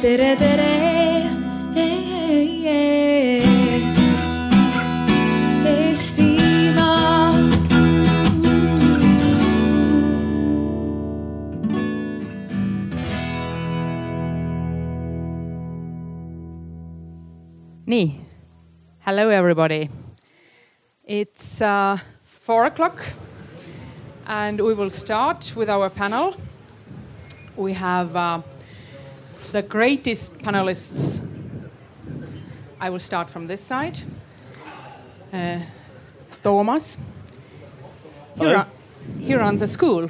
Tere, tere. Hello, everybody. It's uh, four o'clock, and we will start with our panel. We have uh, the greatest panelists. I will start from this side. Uh, Toomas. He, ru- he runs a school,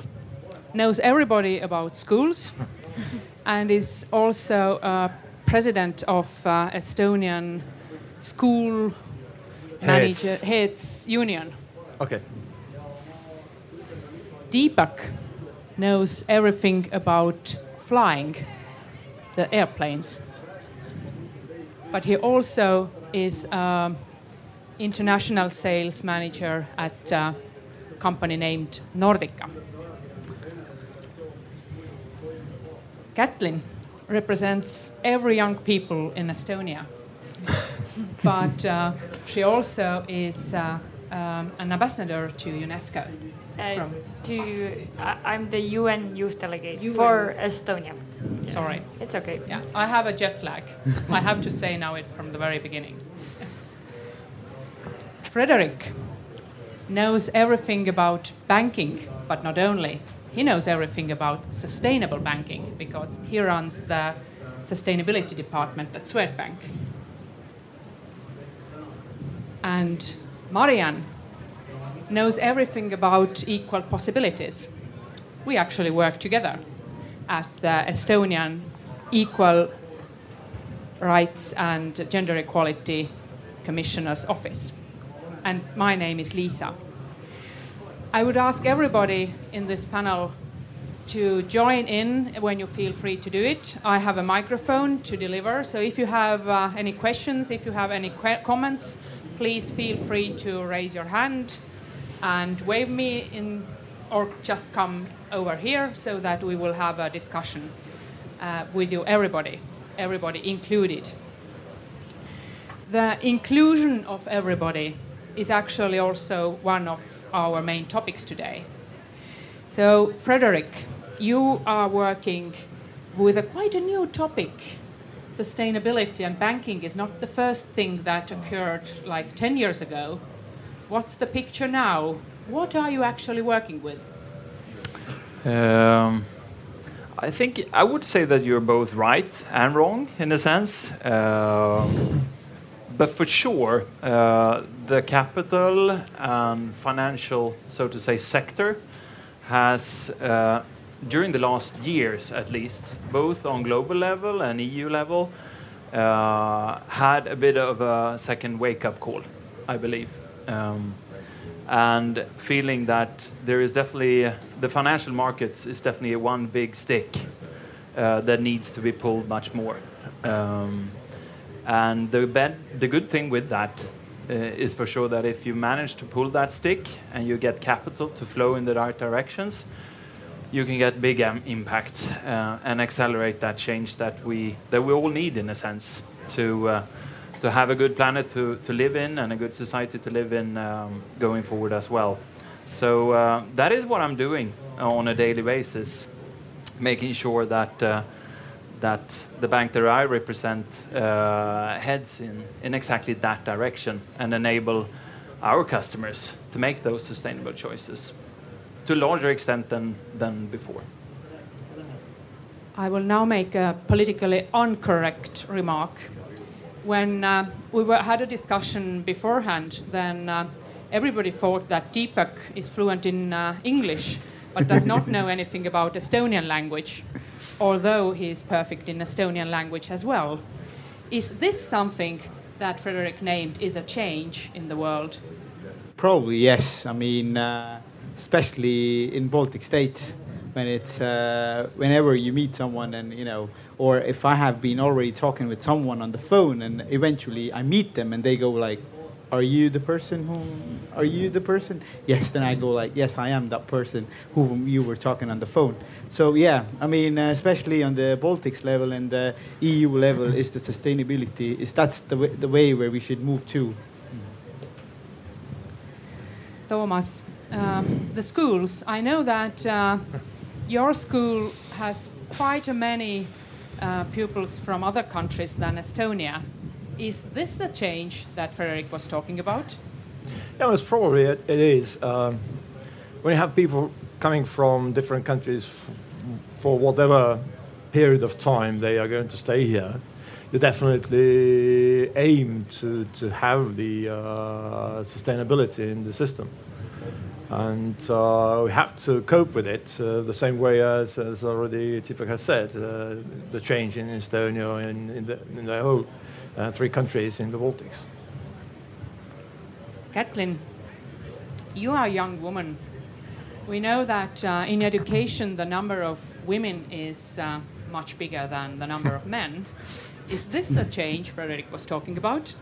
knows everybody about schools, and is also uh, president of uh, Estonian School Heads. Manager Heads Union. Okay. Deepak knows everything about flying the airplanes. But he also is um, international sales manager at a company named Nordica. Kätlin represents every young people in Estonia, but uh, she also is uh, um, an ambassador to UNESCO. Uh, From- to I I'm the UN youth delegate UN. for Estonia. Sorry. It's okay. Yeah, I have a jet lag. I have to say now it from the very beginning. Fredrik knows everything about banking, but not only. He knows everything about sustainable banking because he runs the sustainability department at Swedbank. And Mari-Ann knows everything about equal possibilities. We actually work together at the Estonian Equal Rights and Gender Equality Commissioner's Office. And my name is Liisa. I would ask everybody in this panel to join in when you feel free to do it. I have a microphone to deliver, so if you have uh, any questions, if you have any comments, please feel free to raise your hand and wave me in, or just come over here so that we will have a discussion uh, with you, everybody, everybody included. The inclusion of everybody is actually also one of our main topics today. So, Fredrik, you are working with a quite a new topic. Sustainability and banking is not the first thing that occurred like 10 years ago. What's the picture now? What are you actually working with? Um, I think I would say that you're both right and wrong in a sense. Um but for sure, uh, the capital and financial, so to say, sector has, uh, during the last years at least, both on global level and EU level, uh, had a bit of a second wake-up call, I believe. Um, and feeling that there is definitely the financial markets is definitely one big stick uh, that needs to be pulled much more. Um, and the bad, the good thing with that uh, is for sure that if you manage to pull that stick and you get capital to flow in the right directions, you can get big um, impact uh, and accelerate that change that we that we all need in a sense to uh, to have a good planet to, to live in and a good society to live in um, going forward as well. So uh, that is what I'm doing on a daily basis, making sure that uh, that the bank that I represent uh, heads in, in exactly that direction and enable our customers to make those sustainable choices to a larger extent than, than before. I will now make a politically incorrect remark. When uh, we were, had a discussion beforehand, then uh, everybody thought that Deepak is fluent in uh, English but does not know anything about Estonian language, although he is perfect in Estonian language as well. Is this something that Fredrik named is a change in the world? Probably yes. I mean, uh, especially in Baltic states, when it's uh, whenever you meet someone and you know, or if I have been already talking with someone on the phone and eventually I meet them and they go like, are you the person who are you the person? Yes then i go like yes i am that person whom you were talking on the phone. So yeah i mean uh, especially on the baltics level and the eu level is the sustainability is that's the way, the way where we should move to. Toomas, um, the schools. I know that uh, your school has quite a many uh, pupils from other countries than Estonia. Is this the change that Fredrik was talking about? Yeah, it's probably it, it is. Um, when you have people coming from different countries for whatever period of time they are going to stay here, you definitely aim to, to have the uh, sustainability in the system. And uh, we have to cope with it uh, the same way as, as already Deepak has said, uh, the change in Estonia and in the, in the whole uh, three countries in the Baltics. Kätlin, you are a young woman. We know that uh, in education the number of women is uh, much bigger than the number of men. Is this the change Fredrik was talking about?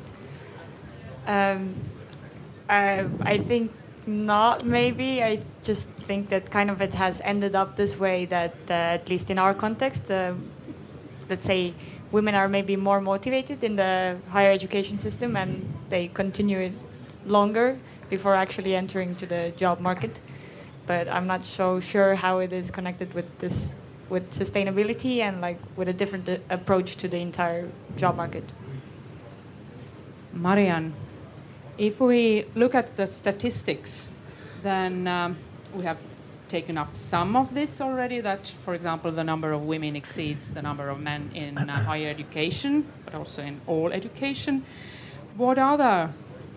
Um, I, I think not, maybe. I just think that kind of it has ended up this way that, uh, at least in our context, uh, let's say women are maybe more motivated in the higher education system and they continue it longer before actually entering to the job market. But I'm not so sure how it is connected with this, with sustainability and like with a different uh, approach to the entire job market. Mari-Ann, if we look at the statistics, then um, we have taken up some of this already. That, for example, the number of women exceeds the number of men in uh, higher education, but also in all education. What other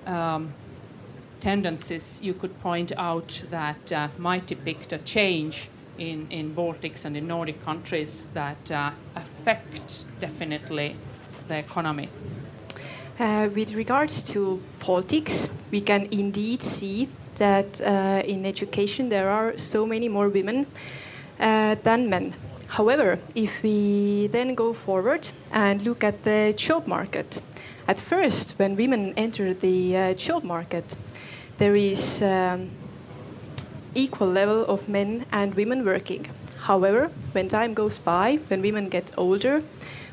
um, tendencies you could point out that uh, might depict a change in, in Baltics and in Nordic countries that uh, affect definitely the economy? Uh, with regards to politics, we can indeed see that uh, in education there are so many more women uh, than men. However, if we then go forward and look at the job market, at first, when women enter the uh, job market, there is um, equal level of men and women working. However, when time goes by, when women get older,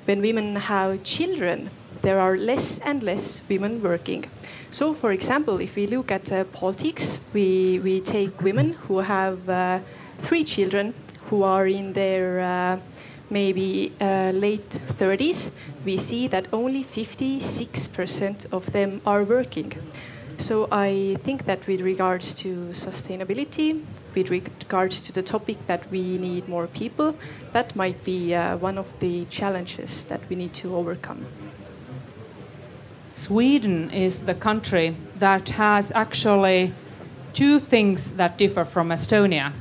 when women have children, there are less and less women working. So, for example, if we look at uh, politics, we, we take women who have uh, three children who are in their uh, maybe uh, late 30s, we see that only 56% of them are working. So I think that with regards to sustainability, with regards to the topic that we need more people, that might be uh, one of the challenges that we need to overcome. Sweden is the country that has actually two things that differ from Estonia.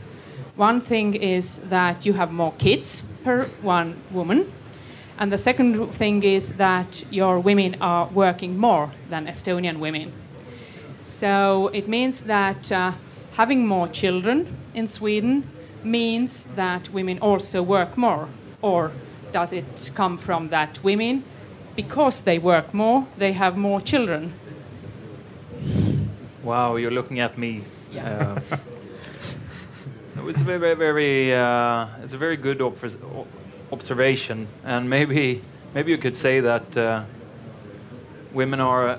One thing is that you have more kids per one woman, and the second thing is that your women are working more than Estonian women. So it means that uh, having more children in Sweden means that women also work more, or does it come from that women because they work more, they have more children. Wow, you're looking at me. Yeah. Uh, it's a very, very, uh, it's a very good obs- observation, and maybe, maybe you could say that uh, women are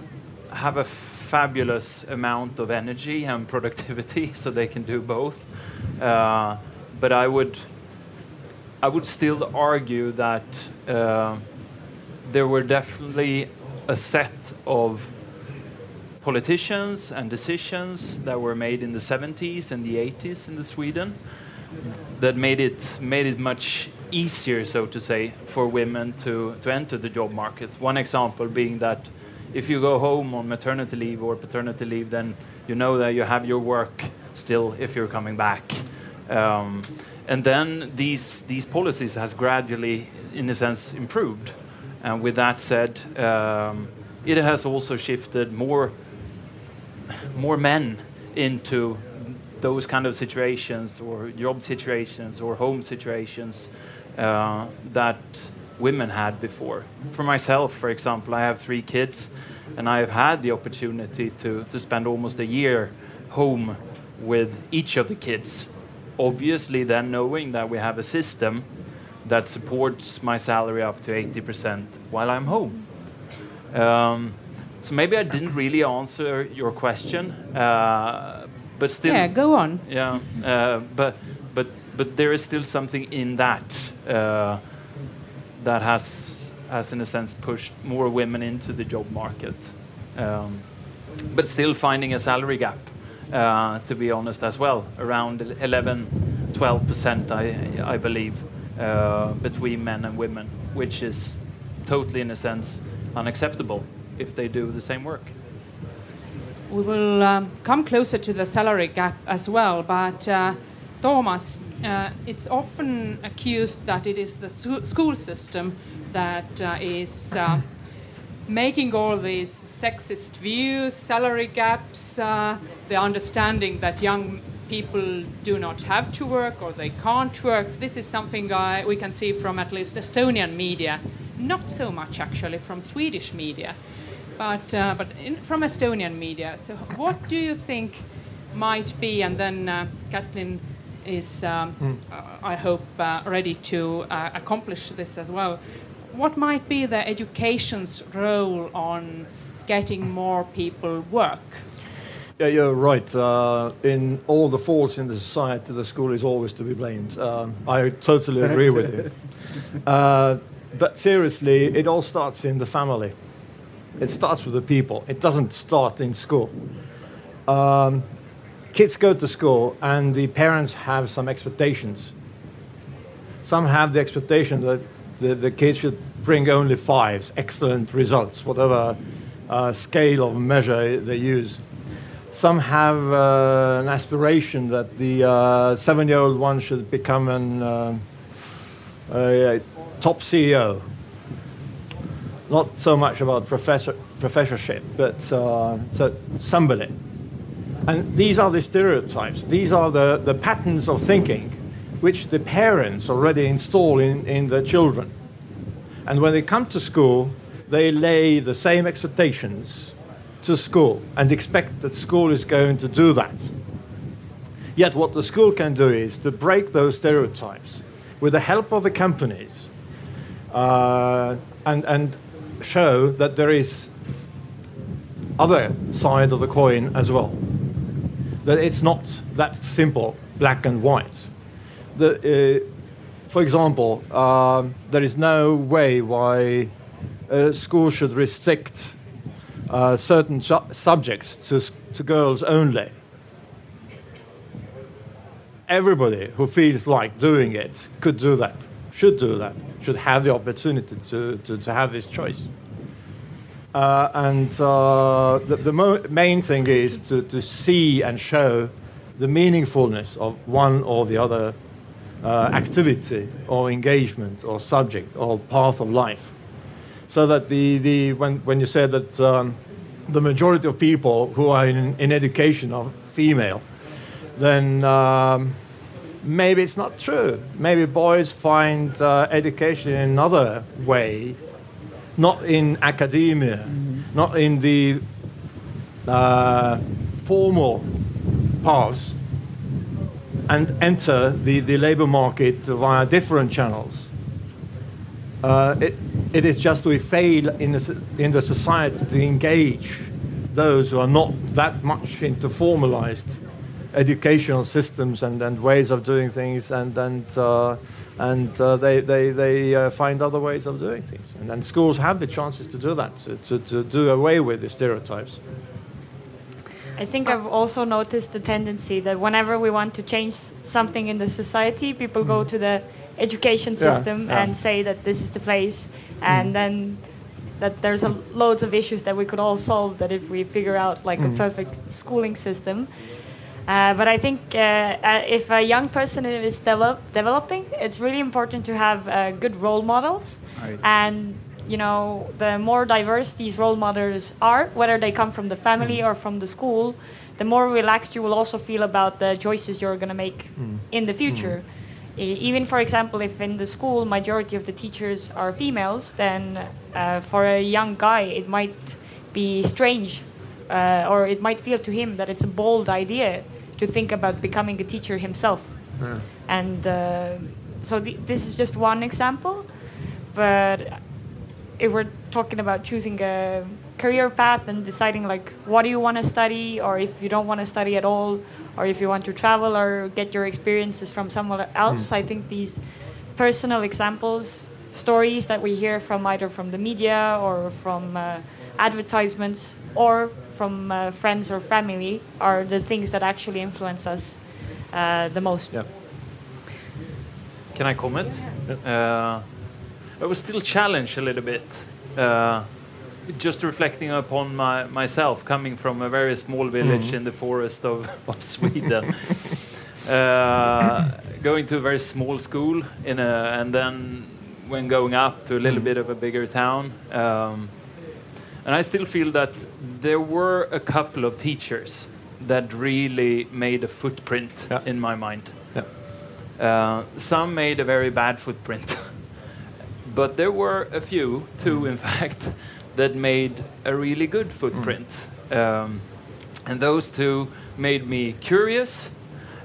have a fabulous amount of energy and productivity, so they can do both. Uh, but I would, I would still argue that uh, there were definitely a set of politicians and decisions that were made in the 70s and the 80s in the Sweden that made it made it much easier, so to say, for women to, to enter the job market. One example being that if you go home on maternity leave or paternity leave, then you know that you have your work still if you're coming back. Um, and then these these policies has gradually, in a sense, improved. And with that said, um, it has also shifted more more men into those kind of situations or job situations or home situations uh, that women had before. For myself, for example, I have three kids, and I have had the opportunity to, to spend almost a year home with each of the kids. Obviously, then knowing that we have a system that supports my salary up to 80% while I'm home. Um, so maybe I didn't really answer your question, uh, but still. Yeah, go on. Yeah, uh, but but but there is still something in that uh, that has has in a sense pushed more women into the job market, um, but still finding a salary gap. Uh, to be honest, as well, around 11, 12 percent, I I believe, uh, between men and women, which is totally, in a sense, unacceptable if they do the same work. We will um, come closer to the salary gap as well, but uh, Toomas, uh, it's often accused that it is the school system that uh, is uh, making all these sexist views, salary gaps, uh, the understanding that young people do not have to work or they can't work. This is something I, we can see from at least Estonian media, not so much actually from Swedish media but uh, but in, from Estonian media. So what do you think might be? And then uh, Kätlin is, um, mm. uh, I hope, uh, ready to uh, accomplish this as well. What might be the education's role on getting more people work? Yeah, you're right. Uh, in all the faults in the society, the school is always to be blamed. Um, I totally agree with you. but seriously, it all starts in the family. It starts with the people. It doesn't start in school. Um, kids go to school and the parents have some expectations. Some have the expectation that the, the kids should bring only fives, excellent results, whatever uh, scale of measure they use. Some have uh, an aspiration that the uh, seven year old one should become an, uh, a, a top CEO not so much about professor, professorship, but uh, so somebody. And these are the stereotypes. These are the, the patterns of thinking which the parents already install in, in their children. And when they come to school, they lay the same expectations to school and expect that school is going to do that. Yet, what the school can do is to break those stereotypes with the help of the companies uh, and, and show that there is other side of the coin as well. That it's not that simple, black and white. The, uh, for example, um, there is no way why a school should restrict uh, certain su subjects to, to girls only. Everybody who feels like doing it could do that, should do that should have the opportunity to, to, to have this choice. Uh, and uh, the, the main thing is to, to see and show the meaningfulness of one or the other uh, activity or engagement or subject or path of life. So that the, the, when, when you said that um, the majority of people who are in, in education are female, then um, maybe it's not true. Maybe boys find uh, education in another way, not in academia, mm-hmm. not in the uh, formal paths, and enter the, the labor market via different channels. Uh, it, it is just we fail in the, in the society to engage those who are not that much into formalized educational systems and, and ways of doing things, and and uh, and uh, they they, they uh, find other ways of doing things. And then schools have the chances to do that, to, to, to do away with the stereotypes. I think I've also noticed the tendency that whenever we want to change something in the society, people go to the education system yeah, yeah. and say that this is the place, and mm. then that there's a, loads of issues that we could all solve that if we figure out like mm. a perfect schooling system. Uh, but I think uh, uh, if a young person is develop, developing, it's really important to have uh, good role models. Right. And you know, the more diverse these role models are, whether they come from the family mm. or from the school, the more relaxed you will also feel about the choices you're going to make mm. in the future. Mm. Even for example, if in the school majority of the teachers are females, then uh, for a young guy it might be strange, uh, or it might feel to him that it's a bold idea to think about becoming a teacher himself. And uh, so th- this is just one example, but if we're talking about choosing a career path and deciding like what do you want to study or if you don't want to study at all or if you want to travel or get your experiences from somewhere else i think these personal examples stories that we hear from either from the media or from uh, advertisements or from uh, friends or family are the things that actually influence us uh, the most Yeah. Can I comment? Uh, I was still challenged a little bit. Just reflecting upon my, myself, coming from a very small village in the forest of, of Sweden, uh, going to a very small school, in a, and then when going up to a little bit of a bigger town. Um, and I still feel that there were a couple of teachers that really made a footprint Yeah. in my mind. Yeah. Uh, some made a very bad footprint, but there were a few, two in fact, that made a really good footprint. Um, and those two made me curious.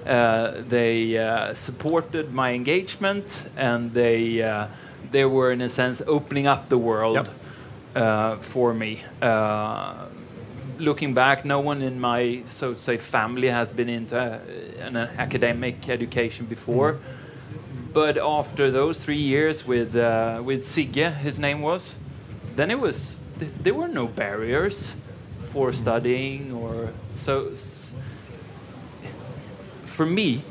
Uh, they uh, supported my engagement, and they uh, they were in a sense opening up the world Yep. uh, for me. Uh, looking back, no one in my so to say family has been into uh, an academic education before. But after those three years with uh, with Sigge, his name was, then it was th- there were no barriers for studying or so. s- For me,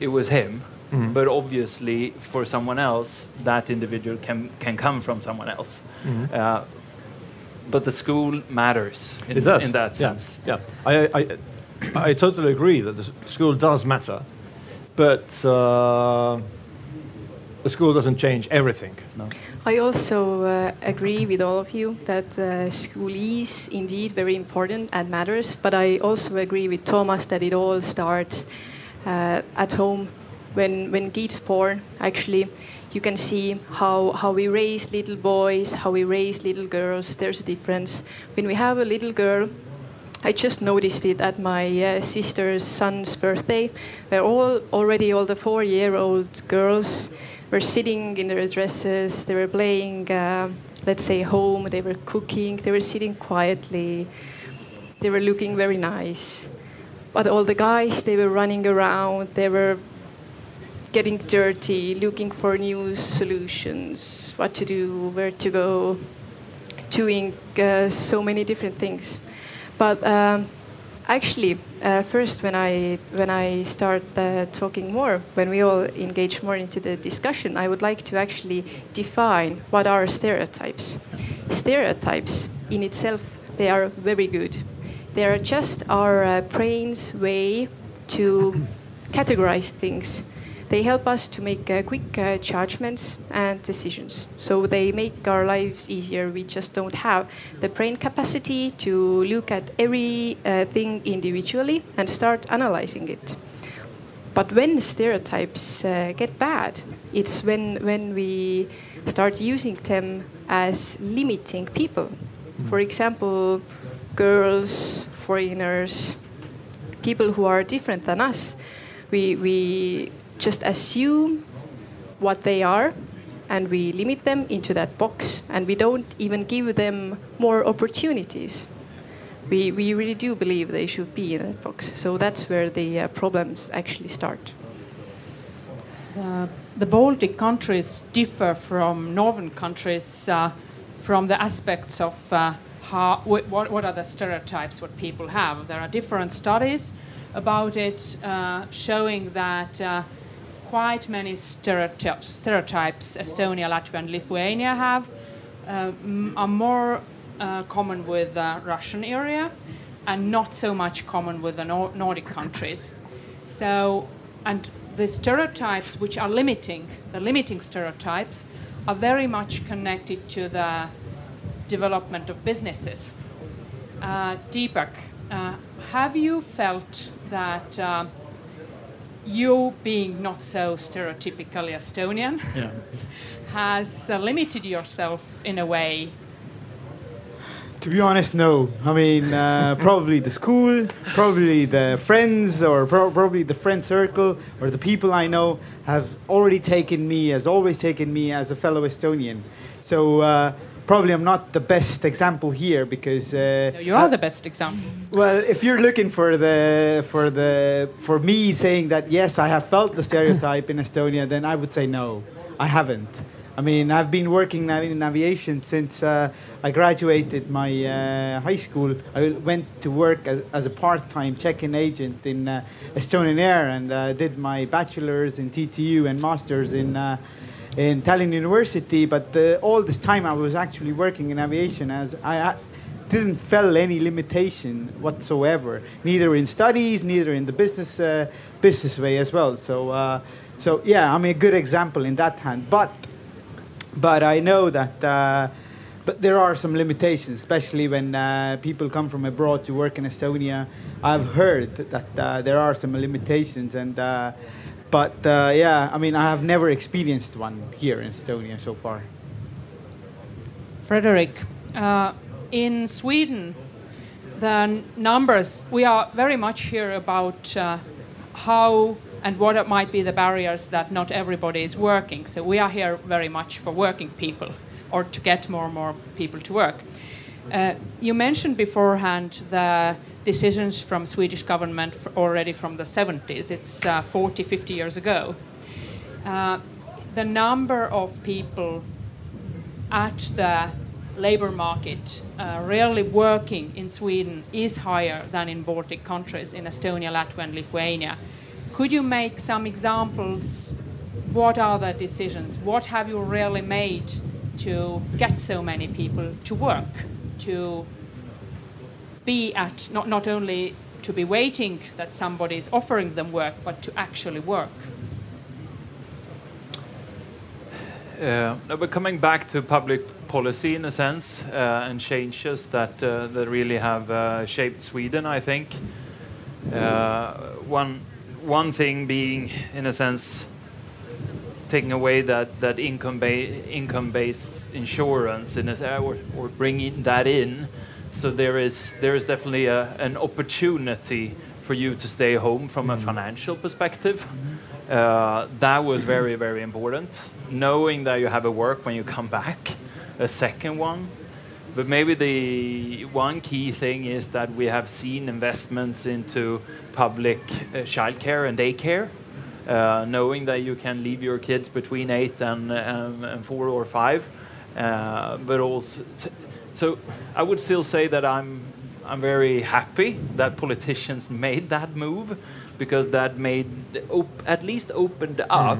it was him. But obviously, for someone else, that individual can can come from someone else. Uh, but the school matters in, It does. in that sense. Yeah, I, I, I totally agree that the school does matter, but uh, the school doesn't change everything. No. I also uh, agree with all of you that uh, school is indeed very important and matters, but I also agree with Toomas that it all starts uh, at home. When, when Geet's born, actually, you can see how, how we raise little boys, how we raise little girls. There's a difference. When we have a little girl, I just noticed it at my uh, sister's son's birthday, where all already all the four-year-old girls were sitting in their dresses. They were playing, uh, let's say, home. They were cooking. They were sitting quietly. They were looking very nice. But all the guys, they were running around. They were getting dirty, looking for new solutions, what to do, where to go, doing uh, so many different things. But um, actually, uh, first when I when I start uh, talking more, when we all engage more into the discussion, I would like to actually define what are stereotypes. Stereotypes in itself, they are very good. They are just our uh, brain's way to categorize things. They help us to make uh, quick uh, judgments and decisions. So they make our lives easier. We just don't have the brain capacity to look at every uh, thing individually and start analyzing it. But when stereotypes uh, get bad, it's when, when we start using them as limiting people. For example, girls, foreigners, people who are different than us. We, we just assume what they are and we limit them into that box and we don't even give them more opportunities. We, we really do believe they should be in that box. So that's where the uh, problems actually start. Uh, the Baltic countries differ from northern countries uh, from the aspects of uh, how, wh- what, what are the stereotypes what people have. There are different studies about it uh, showing that uh, quite many stereoty- stereotypes Estonia, Latvia, and Lithuania have uh, are more uh, common with the Russian area and not so much common with the Nor- Nordic countries. So, and the stereotypes which are limiting, the limiting stereotypes, are very much connected to the development of businesses. Uh, Deepak, uh, have you felt that uh, you being not so stereotypically Estonian Yeah. has uh, limited yourself in a way. To be honest, no. I mean, uh, probably the school, probably the friends, or pro- probably the friend circle, or the people I know have already taken me, has always taken me as a fellow Estonian. So uh, probably I'm not the best example here because. Uh, No, you are the best example. well, if you're looking for the for the for me saying that yes, I have felt the stereotype in Estonia, then I would say no, I haven't. I mean, I've been working now in aviation since uh, I graduated my uh, high school. I went to work as, as a part-time check-in agent in uh, Estonian Air and uh, did my bachelor's in TTU and master's in uh, in Tallinn University. But uh, all this time, I was actually working in aviation as I. I didn't feel any limitation whatsoever, neither in studies, neither in the business uh, business way as well. So, uh, so yeah, I'm a good example in that hand. But, but I know that. Uh, but there are some limitations, especially when uh, people come from abroad to work in Estonia. I've heard that uh, there are some limitations, and but uh, yeah, I mean, I have never experienced one here in Estonia so far. Fredrik, uh, in Sweden, the numbers, we are very much here about uh, how and what might be the barriers that not everybody is working. So we are here very much for working people or to get more and more people to work. Uh, you mentioned beforehand the decisions from Swedish government already from the 70s. It's uh, 40, 50 years ago. Uh, the number of people at the labor market uh, really working in Sweden is higher than in Baltic countries, in Estonia, Latvia, and Lithuania. Could you make some examples? What are the decisions? What have you really made to get so many people to work, to be at not, not only to be waiting that somebody is offering them work, but to actually work? Uh, but coming back to public policy in a sense uh, and changes that uh, that really have uh, shaped Sweden, I think uh, one one thing being in a sense taking away that that income ba- income based insurance in a, or, or bringing that in, so there is there is definitely a, an opportunity for you to stay home from a financial perspective. Uh, that was very, very important. Knowing that you have a work when you come back, a second one. But maybe the one key thing is that we have seen investments into public uh, childcare and daycare. Uh, knowing that you can leave your kids between eight and, um, and four or five, uh, but also, so I would still say that I'm I'm very happy that politicians made that move because that made op- at least opened up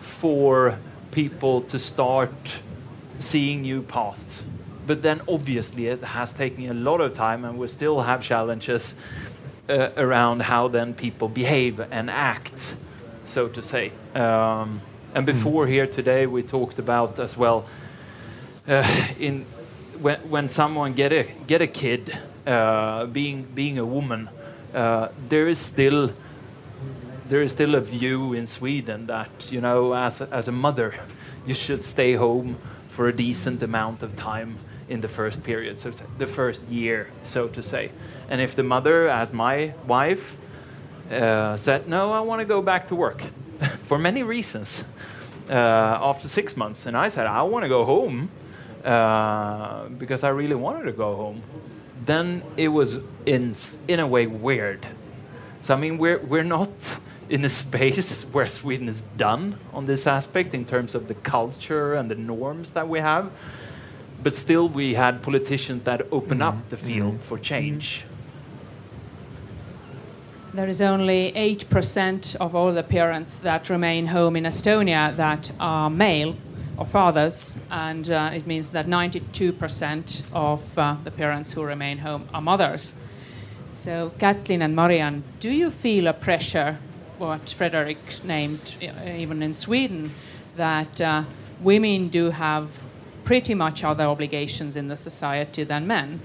for people to start seeing new paths. But then obviously it has taken a lot of time and we still have challenges uh, around how then people behave and act, so to say. Um, and before here today we talked about as well uh, in when, when someone get a get a kid uh, being being a woman uh, there is still there is still a view in Sweden that you know as a, as a mother you should stay home for a decent amount of time in the first period so the first year so to say. And if the mother as my wife uh, said no I want to go back to work for many reasons uh, after six months and I said I want to go home uh, because I really wanted to go home. Then it was in in a way weird. So I mean, we're we're not in a space where Sweden is done on this aspect in terms of the culture and the norms that we have, but still we had politicians that open up the field for change. There is only 8% of all the parents that remain home in Estonia that are male or fathers, and uh, it means that 92% of uh, the parents who remain home are mothers. So, Kätlin and Mari-Ann, do you feel a pressure, what Fredrik named uh, even in Sweden, that uh, women do have pretty much other obligations in the society than men?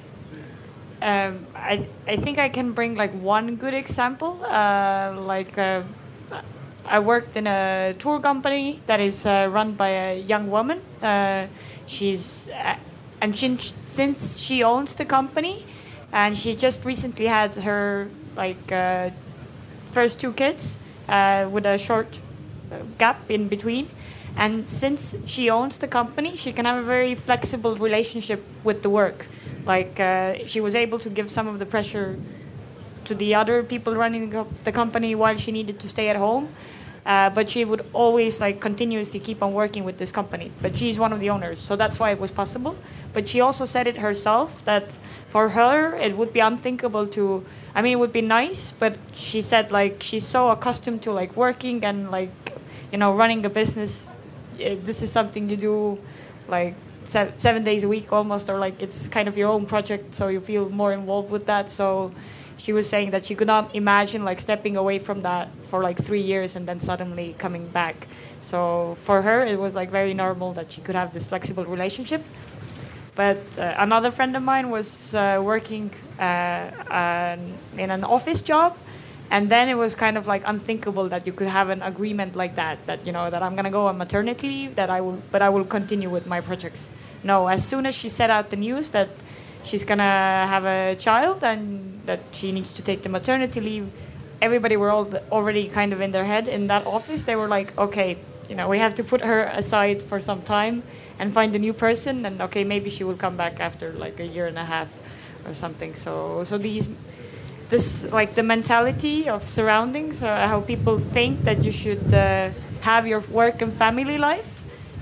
Um, I, I think I can bring like one good example. Uh, like uh, I worked in a tour company that is uh, run by a young woman. Uh, she's uh, and she, since she owns the company, and she just recently had her like uh, first two kids uh, with a short uh, gap in between. And since she owns the company, she can have a very flexible relationship with the work. Like she was able to give some of the pressure to the other people running the, company while she needed to stay at home. Uh, but she would always like continuously keep on working with this company. But she's one of the owners, so that's why it was possible. But she also said it herself that for her it would be unthinkable to. I mean, it would be nice, but she said like she's so accustomed to like working and like you know running a business. eh, This is something you do like seven, seven days a week almost, or like it's kind of your own project, so you feel more involved with that. So she was saying that she could not imagine like stepping away from that for like three years and then suddenly coming back. So for her, it was like very normal that she could have this flexible relationship. But uh, another friend of mine was uh, working uh, in an office job, and then it was kind of like unthinkable that you could have an agreement like that. That you know that I'm gonna go on maternity leave, that I will, but I will continue with my projects. No, as soon as she set out the news that she's gonna have a child and that she needs to take the maternity leave, everybody were all already kind of in their head in that office. They were like, okay, you know, we have to put her aside for some time and find a new person, and okay, maybe she will come back after like a year and a half or something. So, so these, this like the mentality of surroundings, uh, how people think that you should uh, have your work and family life,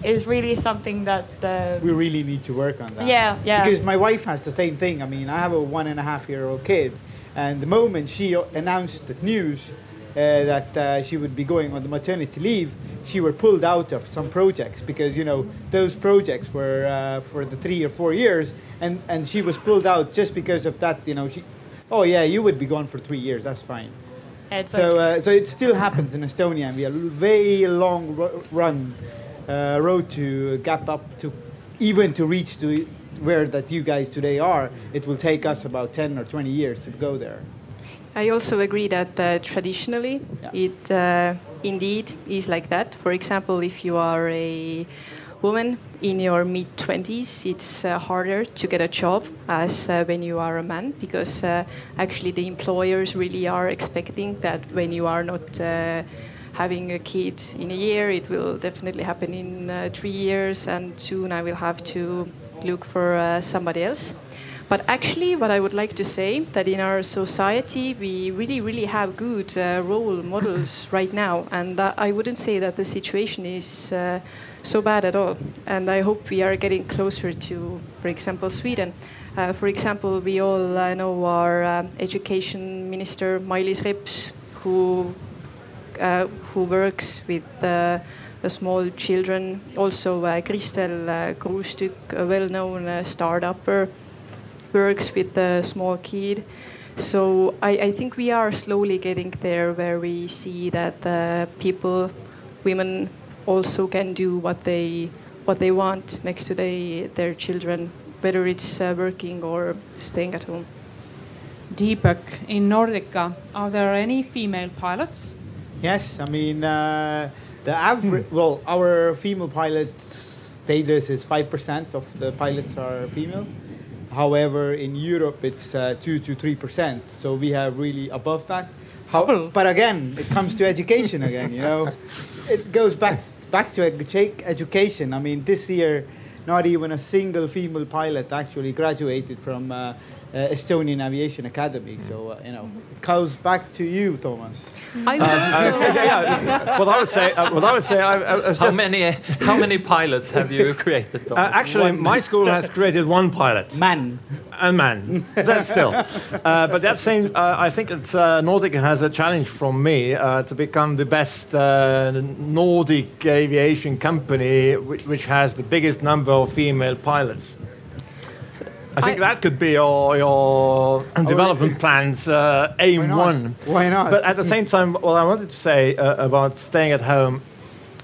is really something that. Uh, we really need to work on that. Yeah, yeah. Because my wife has the same thing. I mean, I have a one and a half year old kid, and the moment she announced the news uh, that uh, she would be going on the maternity leave, she were pulled out of some projects because you know those projects were uh, for the three or four years, and and she was pulled out just because of that. You know, she, oh yeah, you would be gone for three years. That's fine. it's So, like- uh, so it still happens in Estonia, and we have a very long ro- run uh, road to gap up to even to reach to where that you guys today are. It will take us about 10 or 20 years to go there. I also agree that uh, traditionally Yeah. it uh, indeed is like that. For example, if you are a woman in your mid 20s, it's uh, harder to get a job as uh, when you are a man because uh, actually the employers really are expecting that when you are not uh, having a kid in a year, it will definitely happen in uh, three years, and soon I will have to look for uh, somebody else. But actually, what I would like to say that in our society we really, really have good uh, role models right now, and uh, I wouldn't say that the situation is uh, so bad at all. And I hope we are getting closer to, for example, Sweden. Uh, for example, we all uh, know our uh, education minister Mailis Reps, who uh, who works with uh, the small children. Also, uh, Kristel uh, a well-known uh, start-upper, works with the small kid. So I, I think we are slowly getting there where we see that uh, people, women, also can do what they what they want next to they, their children, whether it's uh, working or staying at home. Deepak, in Nordica, are there any female pilots? Yes, I mean, uh, the average, well, our female pilot status is 5% of the pilots are female. However, in Europe, it's uh, 2 to 3%. So we have really above that. How, but again, it comes to education again, you know. It goes back back to edu- education. I mean, this year, not even a single female pilot actually graduated from uh, uh, Estonian Aviation Academy. So, uh, you know, it goes back to you, Toomas. I would also, yeah, what I would say, uh, what I would say, I, I, I was How many how many pilots have you created? uh, Toomas? actually, my school has created one pilot. Man. a man. That still. Uh, but that same, uh, I think it's uh, Nordic has a challenge from me uh, to become the best uh, Nordic aviation company which, which has the biggest number of female pilots. I think I- that could be your, your development plans uh, aim Why one. Why not? But at the same time, what I wanted to say uh, about staying at home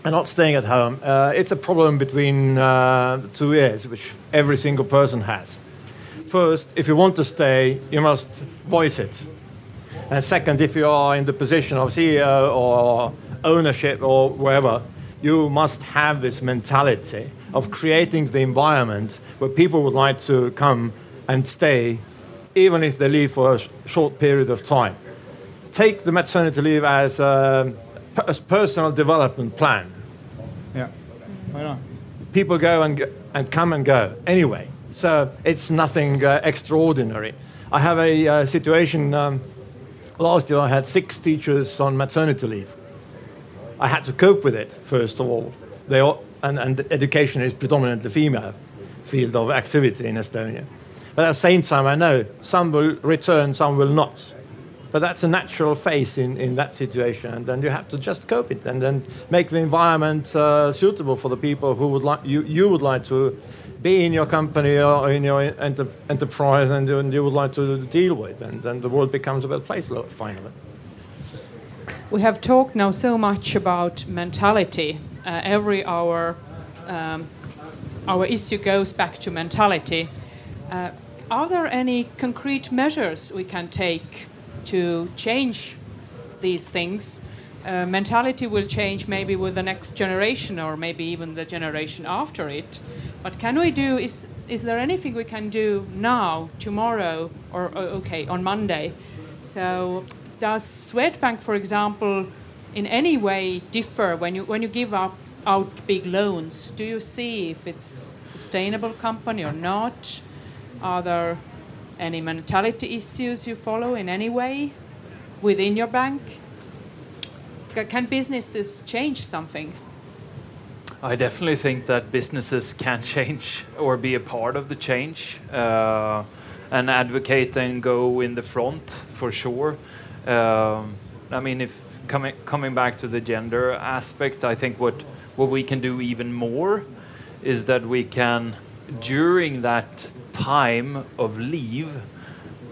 and not staying at home, uh, it's a problem between uh, the two ears, which every single person has. First, if you want to stay, you must voice it. And second, if you are in the position of CEO or ownership or wherever, you must have this mentality of creating the environment where people would like to come and stay, even if they leave for a sh- short period of time. Take the maternity leave as a, a personal development plan. Yeah. Right on. People go and, go and come and go anyway. So it's nothing uh, extraordinary. I have a uh, situation. Um, last year, I had six teachers on maternity leave. I had to cope with it first of all. They all, and, and education is predominantly female field of activity in Estonia. But at the same time, I know some will return, some will not. But that's a natural phase in, in that situation, and then you have to just cope it and then make the environment uh, suitable for the people who would like you, you would like to be in your company or in your enter, enterprise and, and you would like to deal with, and then the world becomes a better place finally. We have talked now so much about mentality. Uh, every hour, um, our issue goes back to mentality. Uh, are there any concrete measures we can take to change these things? Uh, mentality will change maybe with the next generation or maybe even the generation after it. But can we do, is, is there anything we can do now, tomorrow, or, okay, on Monday? So does Swedbank, for example, in any way differ when you when you give up out big loans? Do you see if it's sustainable company or not? Are there any mentality issues you follow in any way within your bank? Can businesses change something? I definitely think that businesses can change or be a part of the change uh, and advocate and go in the front for sure. Um, I mean, if coming coming back to the gender aspect, I think what what we can do even more is that we can during that time of leave,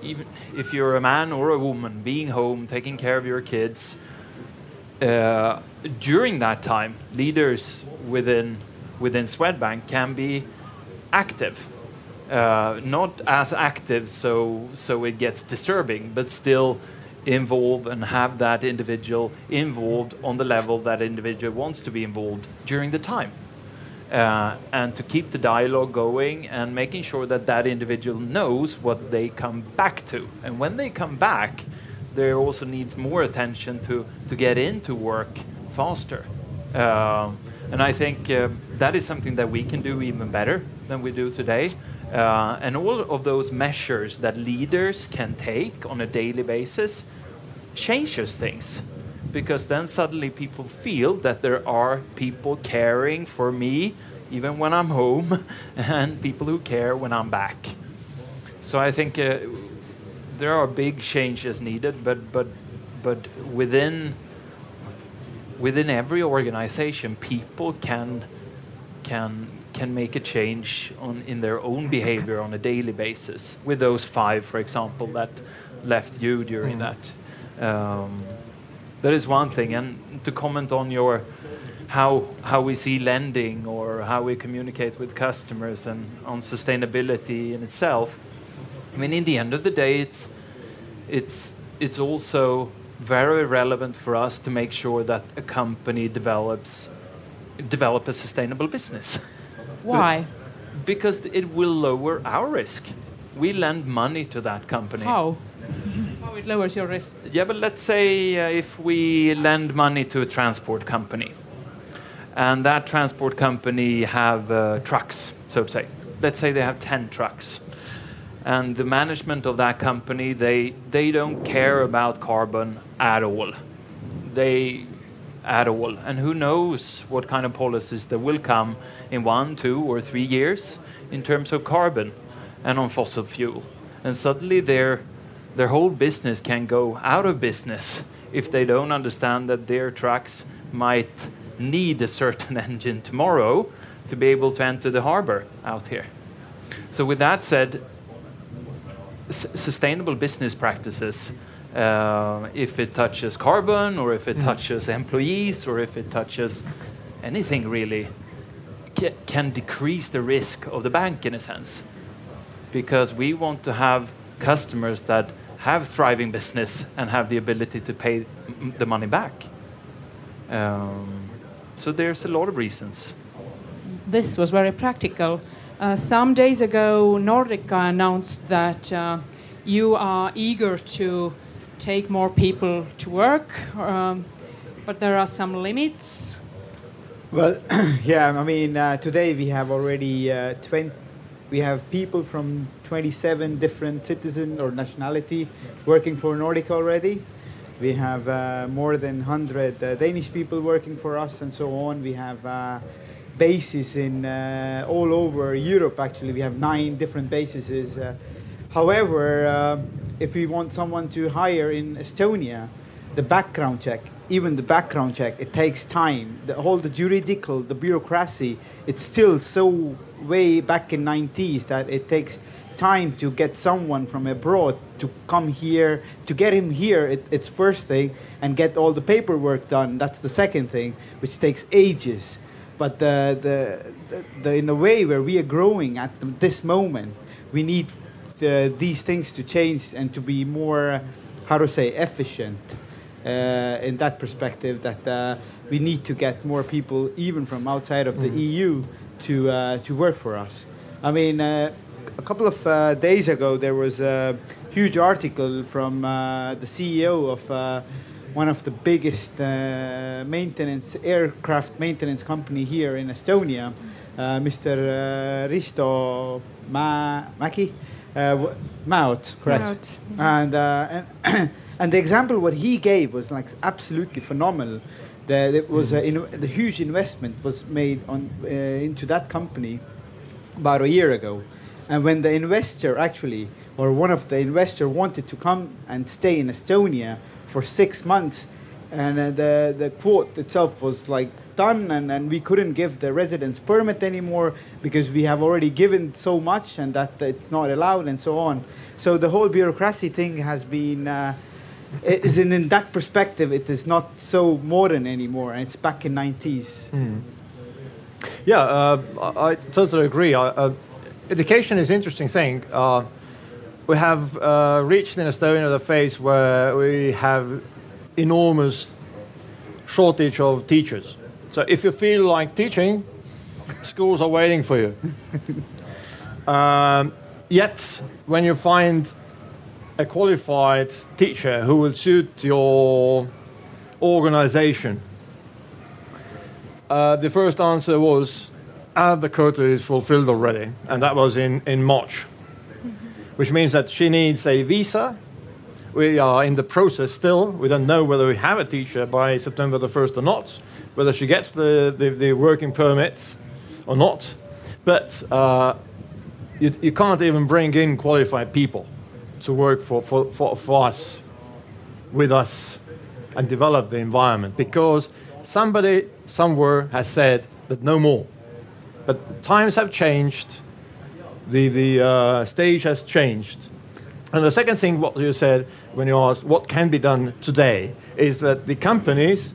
even if you're a man or a woman, being home, taking care of your kids. Uh, during that time, leaders within within Swedbank can be active, uh, not as active so so it gets disturbing, but still involve and have that individual involved on the level that individual wants to be involved during the time. Uh, and to keep the dialogue going and making sure that that individual knows what they come back to. And when they come back, there also needs more attention to, to get into work faster. Um, and I think uh, that is something that we can do even better than we do today. Uh, and all of those measures that leaders can take on a daily basis changes things because then suddenly people feel that there are people caring for me even when I'm home and people who care when I'm back. So I think uh, there are big changes needed, but but but within within every organization, people can can can make a change on in their own behavior on a daily basis. With those five, for example, that left you during mm. that. Um, that is one thing. And to comment on your how how we see lending or how we communicate with customers and on sustainability in itself. I mean, in the end of the day, it's it's it's also very relevant for us to make sure that a company develops develop a sustainable business. Why? because it will lower our risk. We lend money to that company. How? How it lowers your risk? Yeah, but let's say uh, if we lend money to a transport company, and that transport company have uh, trucks, so to say. Let's say they have 10 trucks. And the management of that company, they, they don't care about carbon at all. They at all. And who knows what kind of policies that will come in one, two, or three years in terms of carbon and on fossil fuel. And suddenly their, their whole business can go out of business if they don't understand that their trucks might need a certain engine tomorrow to be able to enter the harbor out here. So, with that said, sustainable business practices, uh, if it touches carbon or if it mm. touches employees or if it touches anything really, ca can decrease the risk of the bank in a sense. Because we want to have customers that have thriving business and have the ability to pay the money back. Um, so there's a lot of reasons. This was very practical. Uh, some days ago, Nordica announced that uh, you are eager to take more people to work, um, but there are some limits. Well, yeah, I mean, uh, today we have already uh, 20, we have people from 27 different citizen or nationality working for Nordic already. We have uh, more than 100 uh, Danish people working for us and so on. We have uh, bases in uh, all over Europe, actually. We have nine different bases. However, if we want someone to hire in Estonia, the background check, even the background check, it takes time. The whole the juridical, the bureaucracy, it's still so way back in 90s that it takes time to get someone from abroad to come here. To get him here it, it's first thing and get all the paperwork done. That's the second thing which takes ages. But the, the, the, the in a way where we are growing at this moment we need the, these things to change and to be more how to say efficient uh, in that perspective that uh, we need to get more people even from outside of the EU to uh, to work for us. I mean, uh, a couple of uh, days ago there was a huge article from uh, the CEO of uh, one of the biggest uh, maintenance aircraft maintenance company here in Estonia, uh, Mr. Uh, Risto Ma- Mäki. Uh, Maut, correct? Maut, And, uh, and and the example what he gave was like absolutely phenomenal. That it was uh, in, the huge investment was made on uh, into that company about a year ago, and when the investor actually or one of the investor wanted to come and stay in Estonia for six months, and uh, the the quote itself was like done, and, and we couldn't give the residence permit anymore because we have already given so much, and that it's not allowed, and so on. So the whole bureaucracy thing has been. Uh, is in, in that perspective, it is not so modern anymore, and it's back in 90s. Yeah, uh, I, totally agree. Uh, education is an interesting thing. Uh, we have uh, reached in Estonia the phase where we have enormous shortage of teachers. So if you feel like teaching, schools are waiting for you. um, yet, when you find a qualified teacher who will suit your organization, uh, the first answer was, ah, the quota is fulfilled already. And that was in, in March, which means that she needs a visa. We are in the process still. We don't know whether we have a teacher by September the 1st or not, whether she gets the, the, the working permit or not. But uh, you, you can't even bring in qualified people to work for, for, for, for us, with us, and develop the environment because somebody somewhere has said that no more. But times have changed, the, the uh, stage has changed. And the second thing, what you said when you asked what can be done today, is that the companies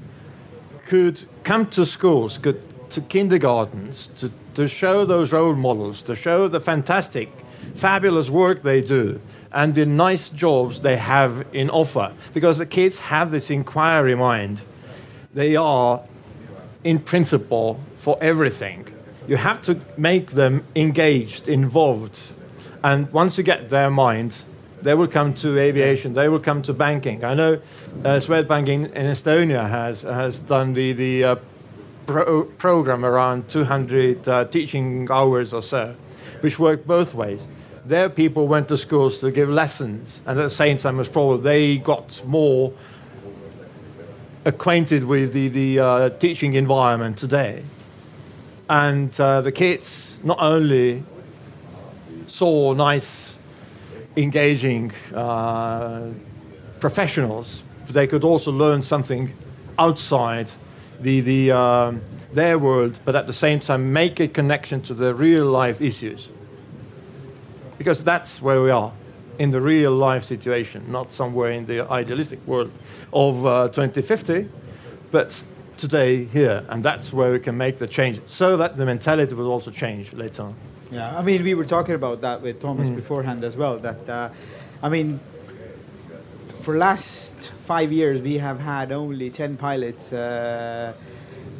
could come to schools, could to kindergartens, to, to show those role models, to show the fantastic, fabulous work they do, and the nice jobs they have in offer. Because the kids have this inquiry mind. They are, in principle, for everything. You have to make them engaged, involved. And once you get their mind, they will come to aviation, they will come to banking. I know uh, Swedbank in, in Estonia has, has done the, the uh, pro- program around 200 uh, teaching hours or so, which worked both ways. Their people went to schools to give lessons, and at the same time, as probably they got more acquainted with the, the uh, teaching environment today. And uh, the kids not only saw nice, engaging uh, professionals, they could also learn something outside the, the, um, their world, but at the same time make a connection to the real life issues. Because that's where we are, in the real life situation, not somewhere in the idealistic world of uh, 2050, but today here. And that's where we can make the change so that the mentality will also change later on. Yeah, I mean, we were talking about that with Toomas beforehand as well. That uh, I mean, for last five years we have had only 10 pilots uh,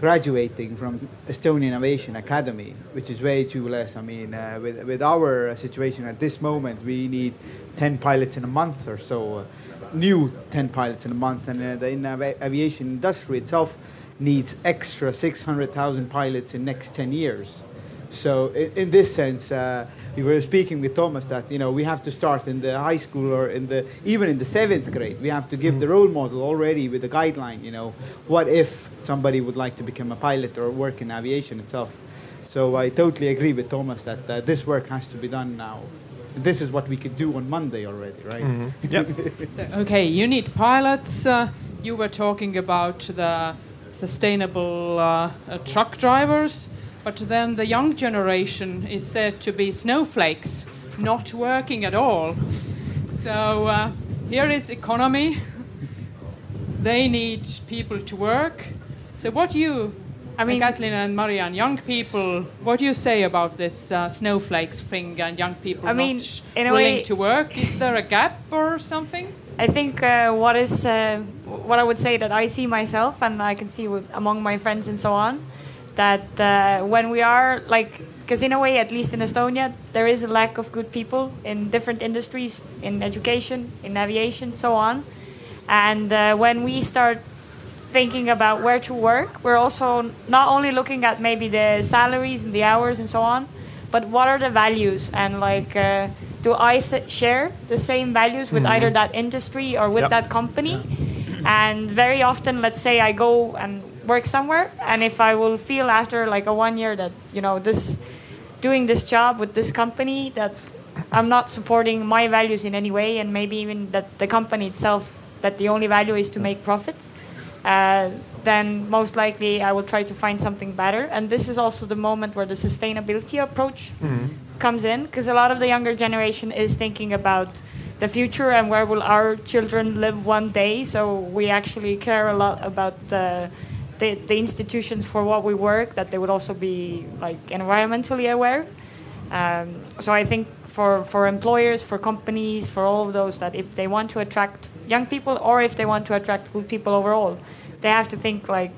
graduating from Estonian Aviation Academy, which is way too less. I mean, uh, with, with our situation at this moment, we need 10 pilots in a month or so, uh, new 10 pilots in a month, and uh, the in avi- aviation industry itself needs extra 600,000 pilots in next 10 years. So in, in this sense, uh, we were speaking with Toomas that you know we have to start in the high school or in the even in the seventh grade. We have to give the role model already with a guideline. You know, what if somebody would like to become a pilot or work in aviation itself? So I totally agree with Toomas that uh, this work has to be done now. This is what we could do on Monday already, right? Yep. So, okay, you need pilots. Uh, you were talking about the sustainable uh, uh, truck drivers, but then the young generation is said to be snowflakes, not working at all. So uh, here is economy. they need people to work. So what do you, I mean- Kätlin and Mari-Ann, young people, what do you say about this uh, snowflakes thing and young people I mean, not in a willing way- to work? Is there a gap or something? I think uh, what is uh, what I would say that I see myself and I can see with, among my friends and so on that uh, when we are like because in a way at least in Estonia there is a lack of good people in different industries in education in aviation so on and uh, when we start thinking about where to work we're also not only looking at maybe the salaries and the hours and so on but what are the values and like uh, do I s- share the same values with either that industry or with Yep. that company? And very often, let's say I go and work somewhere, and if I will feel after like a one year that you know this, doing this job with this company that I'm not supporting my values in any way, and maybe even that the company itself that the only value is to make profit, uh, then most likely I will try to find something better. And this is also the moment where the sustainability approach comes in, because a lot of the younger generation is thinking about the future and where will our children live one day. So we actually care a lot about the the, the institutions for what we work, that they would also be like environmentally aware. Um, so I think for, for employers, for companies, for all of those, that if they want to attract young people or if they want to attract good people overall, they have to think like,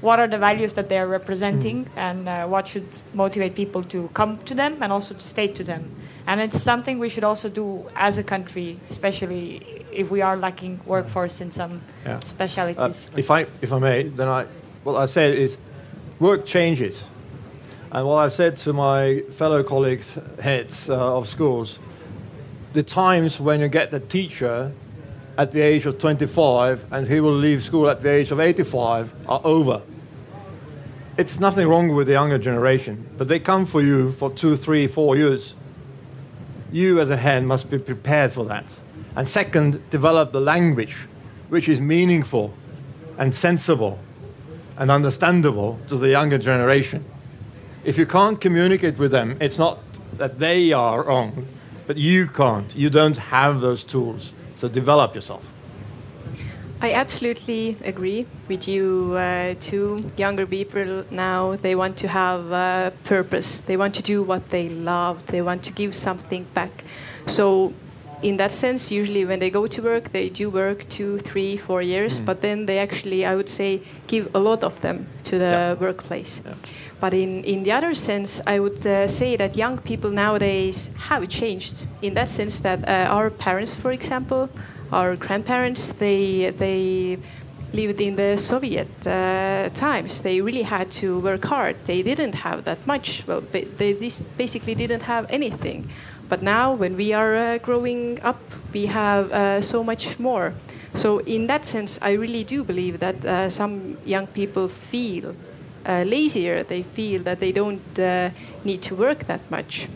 what are the values that they are representing and uh, what should motivate people to come to them and also to stay to them. And it's something we should also do as a country, especially if we are lacking workforce in some Yeah. Uh, specialities. if I if I may, then I what I said is work changes, and what I've said to my fellow colleagues, heads uh, of schools, the times when you get the teacher at the age of 25 and he will leave school at the age of 85 are over. It's nothing wrong with the younger generation, but they come for you for two, three, four years. You as a head must be prepared for that. And second, develop the language which is meaningful and sensible and understandable to the younger generation. If you can't communicate with them, it's not that they are wrong, but you can't. You don't have those tools. So develop yourself. I absolutely agree with you. Uh, younger people now they want to have a purpose. They want to do what they love. They want to give something back. So, in that sense, usually when they go to work, they do work two, three, four years. But then they actually, I would say, give a lot of them to the Yeah. workplace. Yeah. But in, in the other sense, I would uh, say that young people nowadays have changed in that sense that uh, our parents, for example, our grandparents, they, they lived in the Soviet uh, times. They really had to work hard. They didn't have that much. Well, they dis- basically didn't have anything. But now, when we are uh, growing up, we have uh, so much more. So, in that sense, I really do believe that uh, some young people feel uh, lazier. They feel that they don't uh, need to work that much,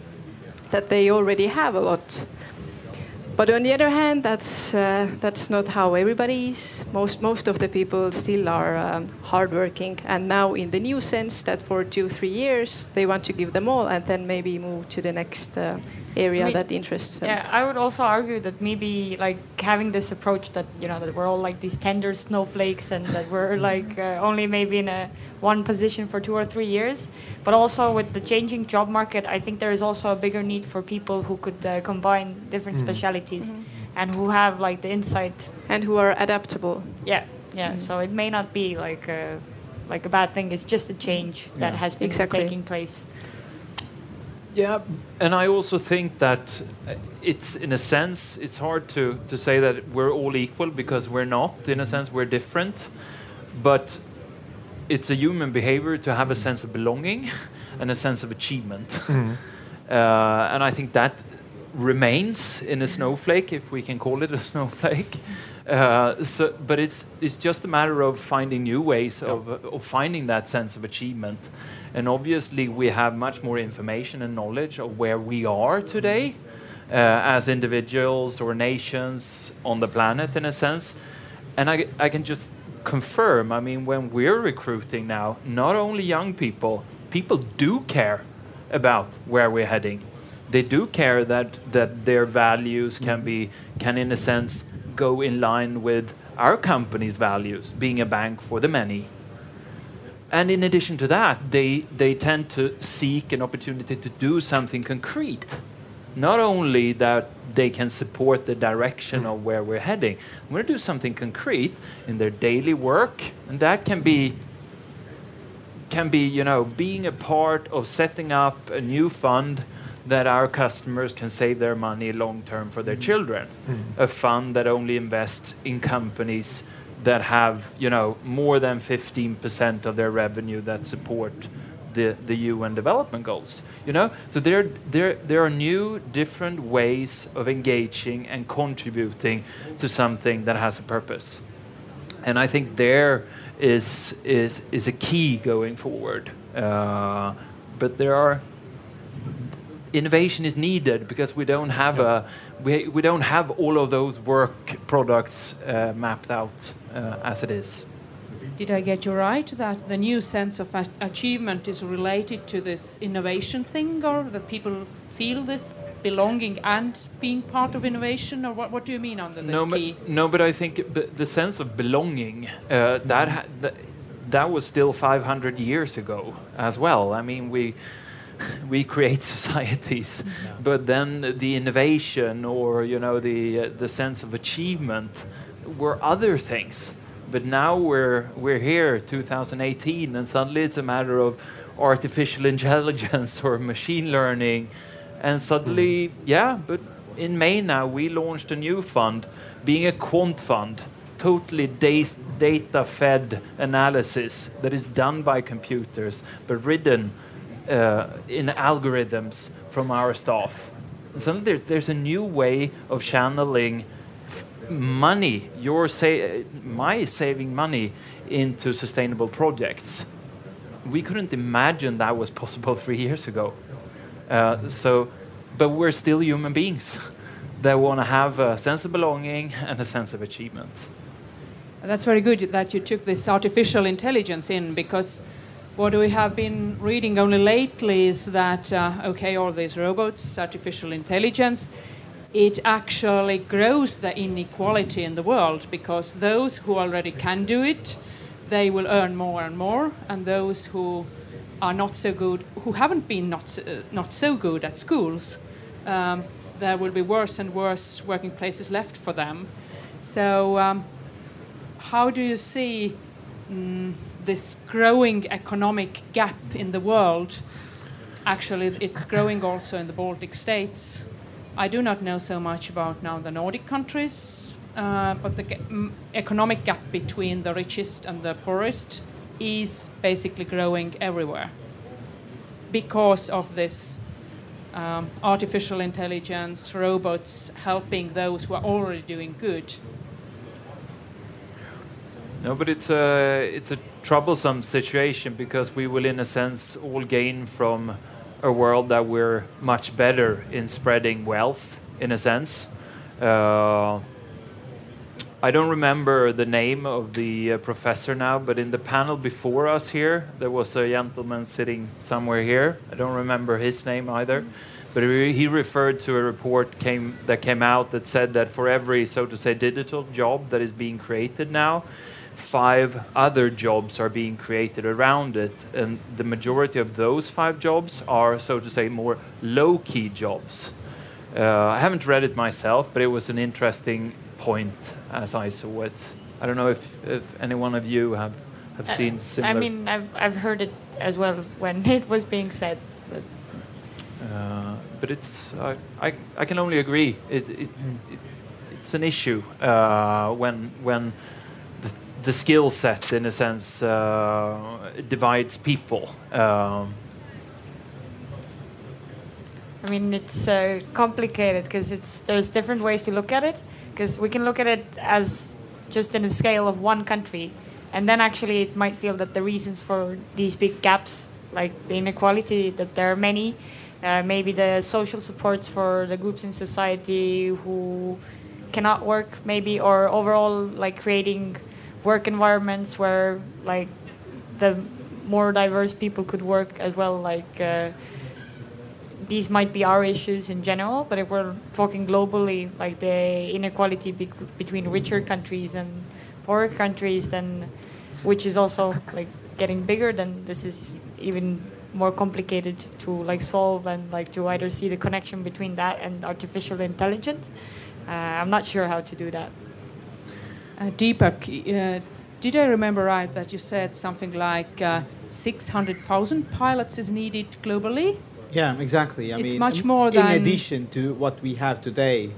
that they already have a lot. But on the other hand, that's uh, that's not how everybody is. Most most of the people still are um, hardworking, and now in the new sense that for two three years they want to give them all, and then maybe move to the next uh, area Me- that interests them. Yeah, I would also argue that maybe like having this approach that you know that we're all like these tender snowflakes and that we're like uh, only maybe in a one position for two or three years, but also with the changing job market, I think there is also a bigger need for people who could uh, combine different specialities. and who have like the insight. and who are adaptable. Yeah, yeah. So it may not be like a like a bad thing. It's just a change that has been Exactly. taking place. Yeah, and I also think that uh, it's in a sense it's hard to to say that we're all equal because we're not. In a sense, we're different, but it's a human behavior to have a sense of belonging and a sense of achievement. Uh, and I think that remains in a snowflake, if we can call it a snowflake. Uh, so, but it's it's just a matter of finding new ways of, uh, of finding that sense of achievement. And obviously, we have much more information and knowledge of where we are today uh, as individuals or nations on the planet, in a sense. And I, I can just confirm, I mean, when we're recruiting now, not only young people, people do care about where we're heading. They do care that, that their values can be, can in a sense, go in line with our company's values, being a bank for the many. And in addition to that, they, they tend to seek an opportunity to do something concrete. Not only that they can support the direction of where we're heading, we're going to do something concrete in their daily work, and that can be can be you know being a part of setting up a new fund that our customers can save their money long term for their mm. children. Mm. A fund that only invests in companies that have you know more than 15% of their revenue that support the, the UN development goals you know? So there there there are new different ways of engaging and contributing to something that has a purpose. And I think there is is is a key going forward. Uh, but there are innovation is needed because we don't have a we, we don't have all of those work products uh, mapped out uh, as it is. Did I get you right that the new sense of a- achievement is related to this innovation thing, or that people feel this belonging and being part of innovation, or what, what do you mean on the no, key? But, no, but I think b- the sense of belonging uh, that ha- th- that was still 500 years ago as well. I mean, we we create societies, but then the innovation or you know the uh, the sense of achievement were other things. But now we're we're here, 2018, and suddenly it's a matter of artificial intelligence or machine learning, and suddenly, yeah. But in May now we launched a new fund, being a quant fund, totally data fed analysis that is done by computers but written uh, in algorithms from our staff. And suddenly there's a new way of channeling money, your sa- my saving money into sustainable projects. We couldn't imagine that was possible three years ago. Uh, so, but we're still human beings that want to have a sense of belonging and a sense of achievement. That's very good that you took this artificial intelligence in because what we have been reading only lately is that, uh, okay, all these robots, artificial intelligence, it actually grows the inequality in the world because those who already can do it, they will earn more and more, and those who are not so good, who haven't been not, uh, not so good at schools, um, there will be worse and worse working places left for them. So, um, how do you see mm, this growing economic gap in the world? Actually, it's growing also in the Baltic states. I do not know so much about now the Nordic countries, uh, but the economic gap between the richest and the poorest is basically growing everywhere because of this um, artificial intelligence, robots helping those who are already doing good. No, but it's a it's a troublesome situation because we will, in a sense, all gain from a world that we're much better in spreading wealth, in a sense. Uh, I don't remember the name of the uh, professor now, but in the panel before us here, there was a gentleman sitting somewhere here. I don't remember his name either, but he he referred to a report came that came out that said that for every, so to say, digital job that is being created now, five other jobs are being created around it, and the majority of those five jobs are, so to say, more low-key jobs. Uh, I haven't read it myself, but it was an interesting point as I saw it. I don't know if, if any one of you have, have Uh, seen similar. I mean, I've, I've heard it as well when it was being said. But Uh, but it's I, I, I can only agree. It, it, it it's an issue uh, when when the, skill set, in a sense, uh, divides people. Um, I mean, it's uh, complicated because it's there's different ways to look at it. Because we can look at it as just in the scale of one country, and then actually it might feel that the reasons for these big gaps, like the inequality, that there are many. Uh, maybe the social supports for the groups in society who cannot work, maybe, or overall like creating work environments where like the more diverse people could work as well, like. Uh, these might be our issues in general, but if we're talking globally, like the inequality bec between richer countries and poorer countries, then which is also like getting bigger, then this is even more complicated to like solve and like to either see the connection between that and artificial intelligence. Uh, I'm not sure how to do that. Uh, Deepak, uh, did I remember right that you said something like uh, 600,000 pilots is needed globally? Yeah, exactly. I It's mean, much more in than- addition to what we have today.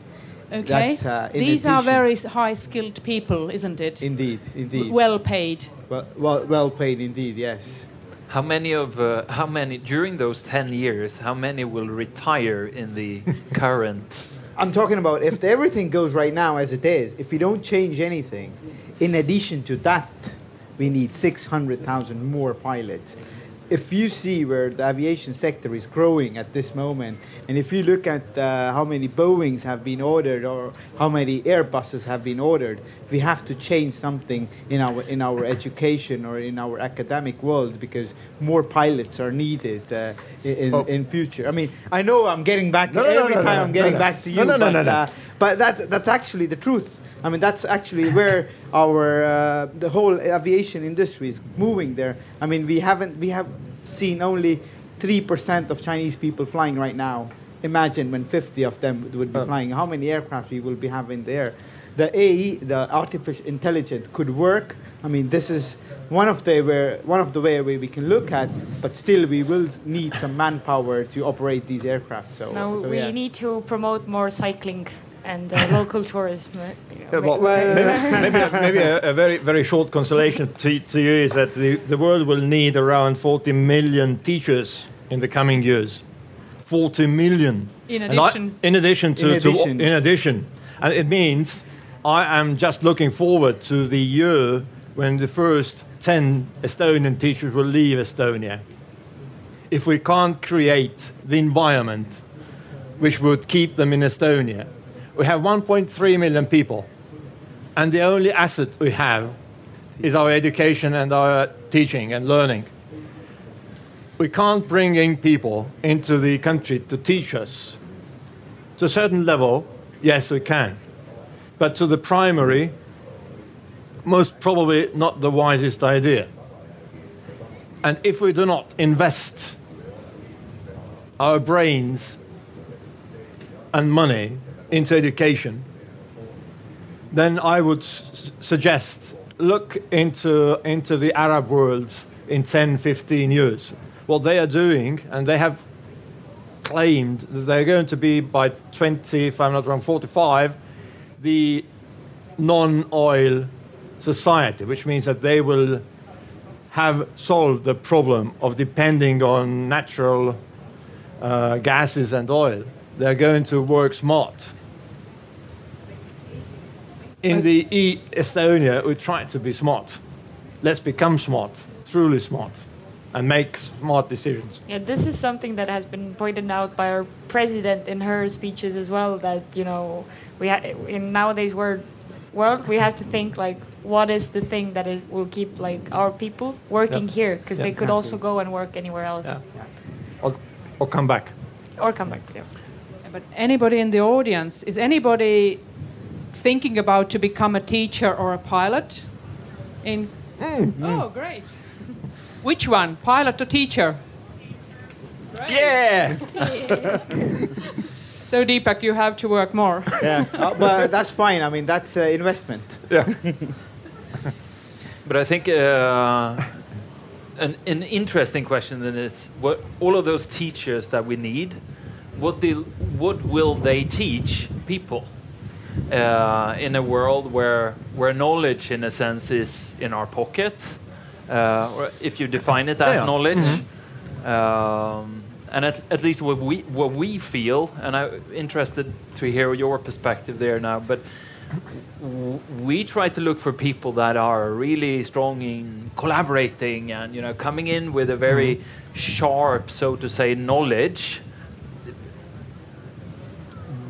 Okay. That, uh, in These are very high skilled people, isn't it? Indeed, indeed. well paid. well, well, well paid indeed. Yes. how many of uh, how many during those ten years? How many will retire in the current? I'm talking about if everything goes right now as it is, if we don't change anything, in addition to that, we need 600,000 more pilots. If you see where the aviation sector is growing at this moment, and if you look at uh, how many Boeings have been ordered or how many Airbuses have been ordered, we have to change something in our in our education or in our academic world because more pilots are needed uh, in, Oh. in future. I mean, I know I'm getting back No, no, no, every no, time no, I'm getting no, no. back to you, no, no, but, no, no. Uh, but that that's actually the truth. I mean, that's actually where our uh, the whole aviation industry is moving there. I mean, we haven't we have seen only three percent of Chinese people flying right now. Imagine when 50 of them would be Uh. flying, how many aircraft we will be having there. The AE, the artificial intelligence, could work. I mean, this is one of the where one of the way where we can look at, but still we will need some manpower to operate these aircraft. So, No, so we yeah. need to promote more cycling and uh, local tourism. uh, you know, Yeah, well, maybe, maybe, a, maybe a, a very, very short consolation to, to you is that the, the world will need around 40 million teachers in the coming years. 40 million. In And I- addition, in addition to, In to- in addition. And it means I am just looking forward to the year when the first 10 Estonian teachers will leave Estonia. If we can't create the environment which would keep them in Estonia, we have 1.3 million people, and the only asset we have is our education and our teaching and learning. We can't bring in people into the country to teach us. To a certain level, yes, we can. But to the primary, most probably not the wisest idea. And if we do not invest our brains and money into education, then I would suggest look into, into the Arab world in 10, 15 years. What they are doing, and they have claimed that they're going to be by 20, if I'm not wrong, 45, the non oil society, which means that they will have solved the problem of depending on natural uh, gases and oil. They're going to work smart. In the E Estonia, we try to be smart. Let's become smart, truly smart, and make smart decisions. Yeah, this is something that has been pointed out by our president in her speeches as well. That you know, we ha- in nowadays world world we have to think like, what is the thing that is will keep like our people working Yeah. here because Yeah, they could also go and work anywhere else Yeah. Or, or come back. or come back. Yeah. but anybody in the audience, is anybody thinking about to become a teacher or a pilot? In oh, great. Which one, pilot or teacher? Yeah! So Deepak, you have to work more. yeah, uh, but that's fine. I mean, that's uh, investment. But I think uh, an, an interesting question then is what all of those teachers that we need, what, they, what will they teach people uh, in a world where, where knowledge, in a sense, is in our pocket? Uh, or if you define it as Yeah. knowledge. Um, and at, at least what we, what we feel, and I'm interested to hear your perspective there now, but we try to look for people that are really strong in collaborating and you know coming in with a very sharp so to say knowledge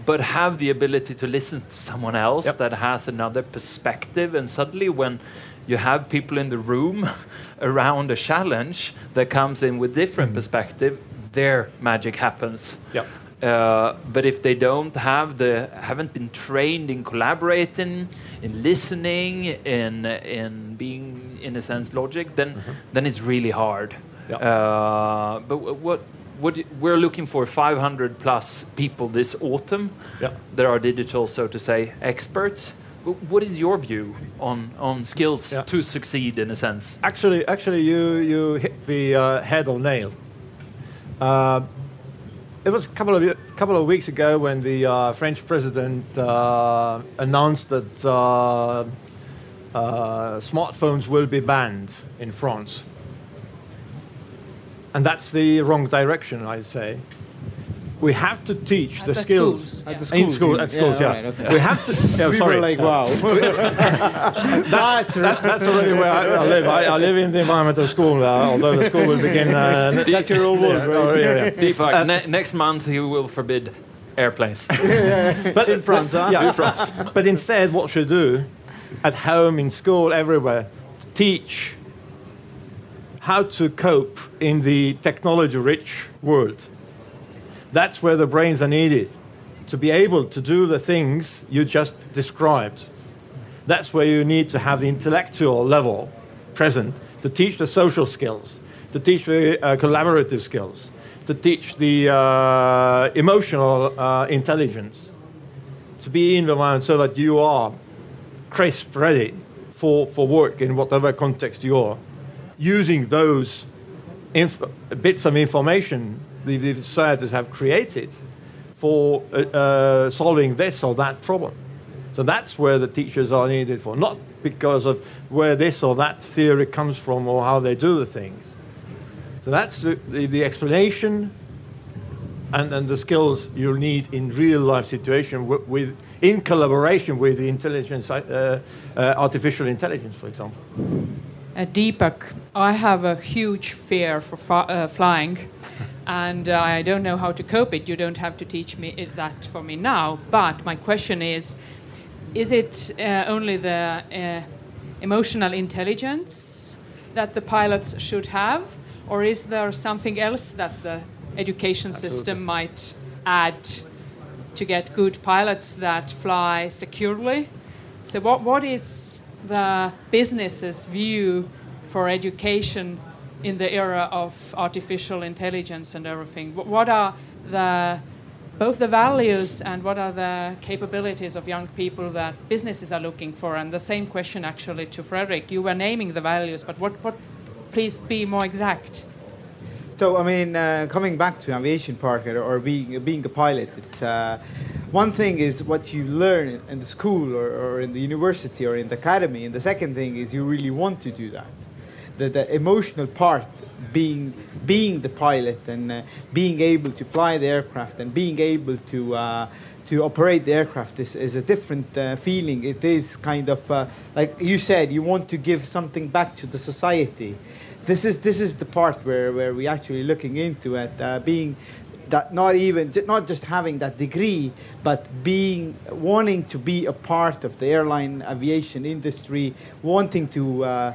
but have the ability to listen to someone else Yep. that has another perspective and suddenly when you have people in the room around a challenge that comes in with different perspective their magic happens Yep. uh, but if they don't have the haven't been trained in collaborating, in listening, in in being in a sense logic, then then it's really hard. Yeah. Uh, but wh- what we're looking for 500 plus people this autumn Yeah. that are digital, so to say, experts. What is your view on on skills Yeah. to succeed in a sense? Actually, actually, you you hit the uh, head on nail. Uh, it was a couple of couple of weeks ago when the uh, French president uh, announced that uh, uh, smartphones will be banned in France, and that's the wrong direction, I say. We have to teach At the, the skills schools, At the schools, in school. you- At schools, yeah. alright, okay. We have to. Yeah, we sorry. like, wow. that's That, that's already where I, I live. I, I live in the environmental school, uh, although the school will begin. Uh, That's your old world, yeah, right? oh, yeah, yeah. Deepak, ne- next month he will forbid airplanes. But In France, huh? Yeah, in France. But instead, what should do, at home, in school, everywhere, teach how to cope in the technology-rich world. That's where the brains are needed to be able to do the things you just described. That's where you need to have the intellectual level present to teach the social skills, to teach the uh, collaborative skills, to teach the uh, emotional uh, intelligence, to be in the mind so that you are crisp ready for, for work in whatever context you are, using those inf- bits of information the, the societies have created for uh, uh, solving this or that problem. So that's where the teachers are needed for, not because of where this or that theory comes from or how they do the things. So that's the, the, the explanation and, the skills you'll need in real life situation with, with in collaboration with the intelligence, uh, uh, artificial intelligence, for example. Uh, Deepak, I have a huge fear for uh, flying, and uh, I don't know how to cope it. You don't have to teach me it, that for me now. But my question is: Is it uh, only the uh, emotional intelligence that the pilots should have, or is there something else that the education system might add to get good pilots that fly securely? So, what, what is the business's view for education in the era of artificial intelligence and everything? What are the both the values and what are the capabilities of young people that businesses are looking for? And the same question actually to Fredrik. You were naming the values, but what, what please be more exact. So I mean, uh, coming back to aviation park or, being being a pilot, it's, uh, one thing is what you learn in, in the school or, or in the university or in the academy, and the second thing is you really want to do that. The, the emotional part, being being the pilot and uh, being able to fly the aircraft and being able to. Uh, to operate the aircraft is, is a different uh, feeling. It is kind of uh, like you said, you want to give something back to the society this is this is the part where, where we actually looking into it uh, being that not even not just having that degree but being wanting to be a part of the airline aviation industry wanting to uh,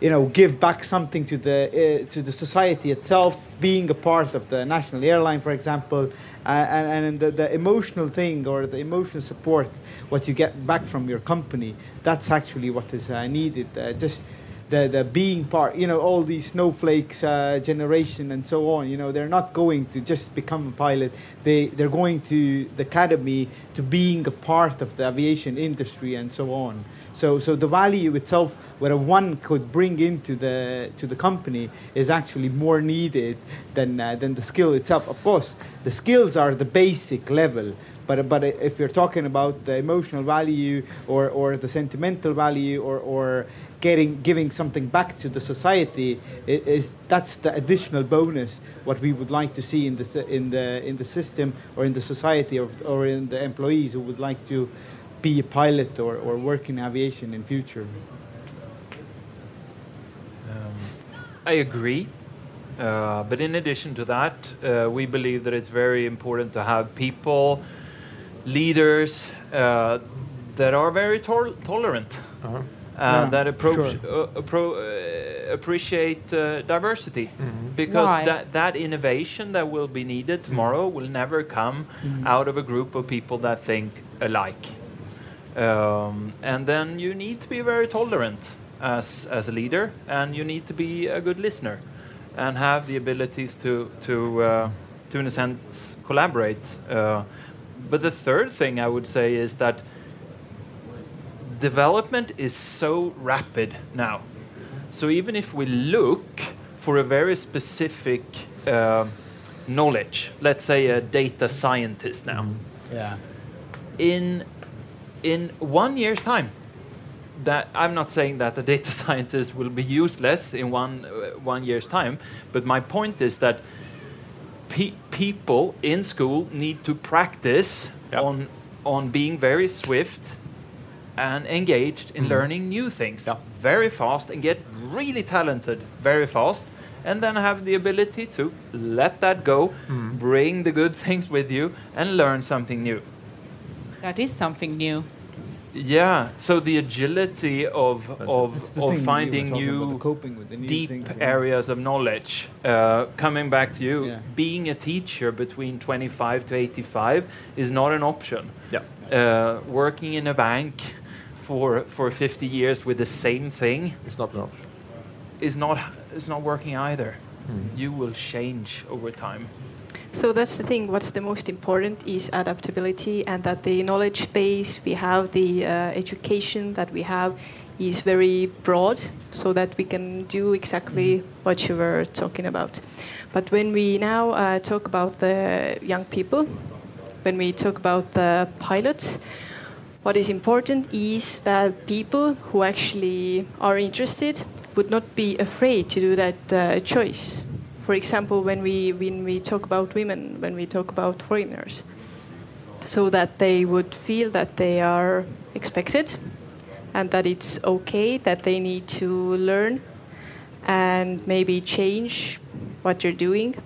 you know give back something to the uh, to the society itself being a part of the national airline for example uh, and, and the, the emotional thing or the emotional support what you get back from your company that's actually what is uh, needed uh, just the, the being part, you know, all these snowflakes uh, generation and so on, you know, they're not going to just become a pilot. They, they're going to the academy to being a part of the aviation industry and so on. So, so the value itself, what one could bring into the to the company, is actually more needed than uh, than the skill itself. Of course, the skills are the basic level, but but if you're talking about the emotional value or or the sentimental value or or getting giving something back to the society is that's the additional bonus what we would like to see in the in the in the system or in the society or, or in the employees who would like to be a pilot or, or work in aviation in future um, I agree uh, but in addition to that uh, we believe that it's very important to have people leaders uh, that are very to tolerant -huh uh, yeah, that approach sure. uh, appro uh, appreciate uh, diversity mm -hmm. because Why? that that innovation that will be needed tomorrow mm -hmm. will never come mm -hmm. out of a group of people that think alike um, and then you need to be very tolerant as as a leader and you need to be a good listener and have the abilities to to uh, to in a sense collaborate uh, but the third thing I would say is that development is so rapid now. So even if we look for a very specific uh, knowledge, let's say a data scientist now, mm-hmm. yeah. in in one year's time, that I'm not saying that the data scientist will be useless in one uh, one year's time, but my point is that pe people in school need to practice yep. on on being very swift and engaged in mm. learning new things yeah. very fast and get really talented very fast and then have the ability to let that go, mm. bring the good things with you, and learn something new. That is something new. Yeah, so the agility of that's of, of finding new deep things, areas of knowledge. Uh, coming back to you, yeah. being a teacher between 25 to 85 is not an option. Yeah. Uh, working in a bank for for 50 years with the same thing it's not an option is not is not working either mm. you will change over time so that's the thing what's the most important is adaptability and that the knowledge base we have the uh, education that we have is very broad so that we can do exactly mm. what you were talking about but when we now uh, talk about the young people when we talk about the pilots what is important is that people who actually are interested would not be afraid to do that uh, choice. For example, when we when we talk about women, when we talk about foreigners, so that they would feel that they are expected and that it's okay that they need to learn and maybe change what you're doing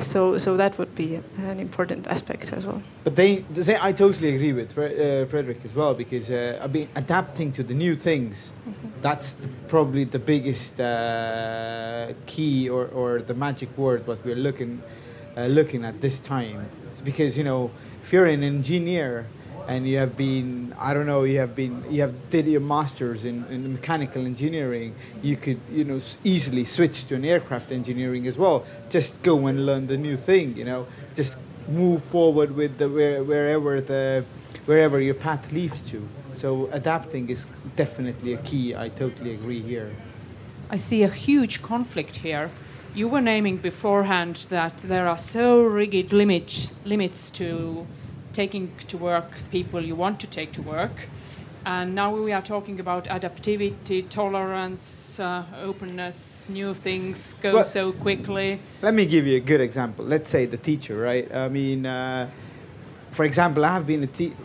so, so that would be an important aspect as well. But they, they I totally agree with uh, Fredrik as well because uh, I mean adapting to the new things. Mm-hmm. That's the, probably the biggest uh, key or, or the magic word what we're looking uh, looking at this time. It's because you know if you're an engineer and you have been i don't know you have been you have did your masters in, in mechanical engineering. You could you know easily switch to an aircraft engineering as well. Just go and learn the new thing you know. Just move forward with the where, wherever the wherever your path leads to. So adapting is definitely a key. I totally agree here. I see a huge conflict here. You were naming beforehand that there are so rigid limits limits to taking to work people you want to take to work. And now we are talking about adaptivity, tolerance, uh, openness, new things go well, so quickly. Let me give you a good example. Let's say the teacher, right? I mean, uh, for example, I have been a teacher.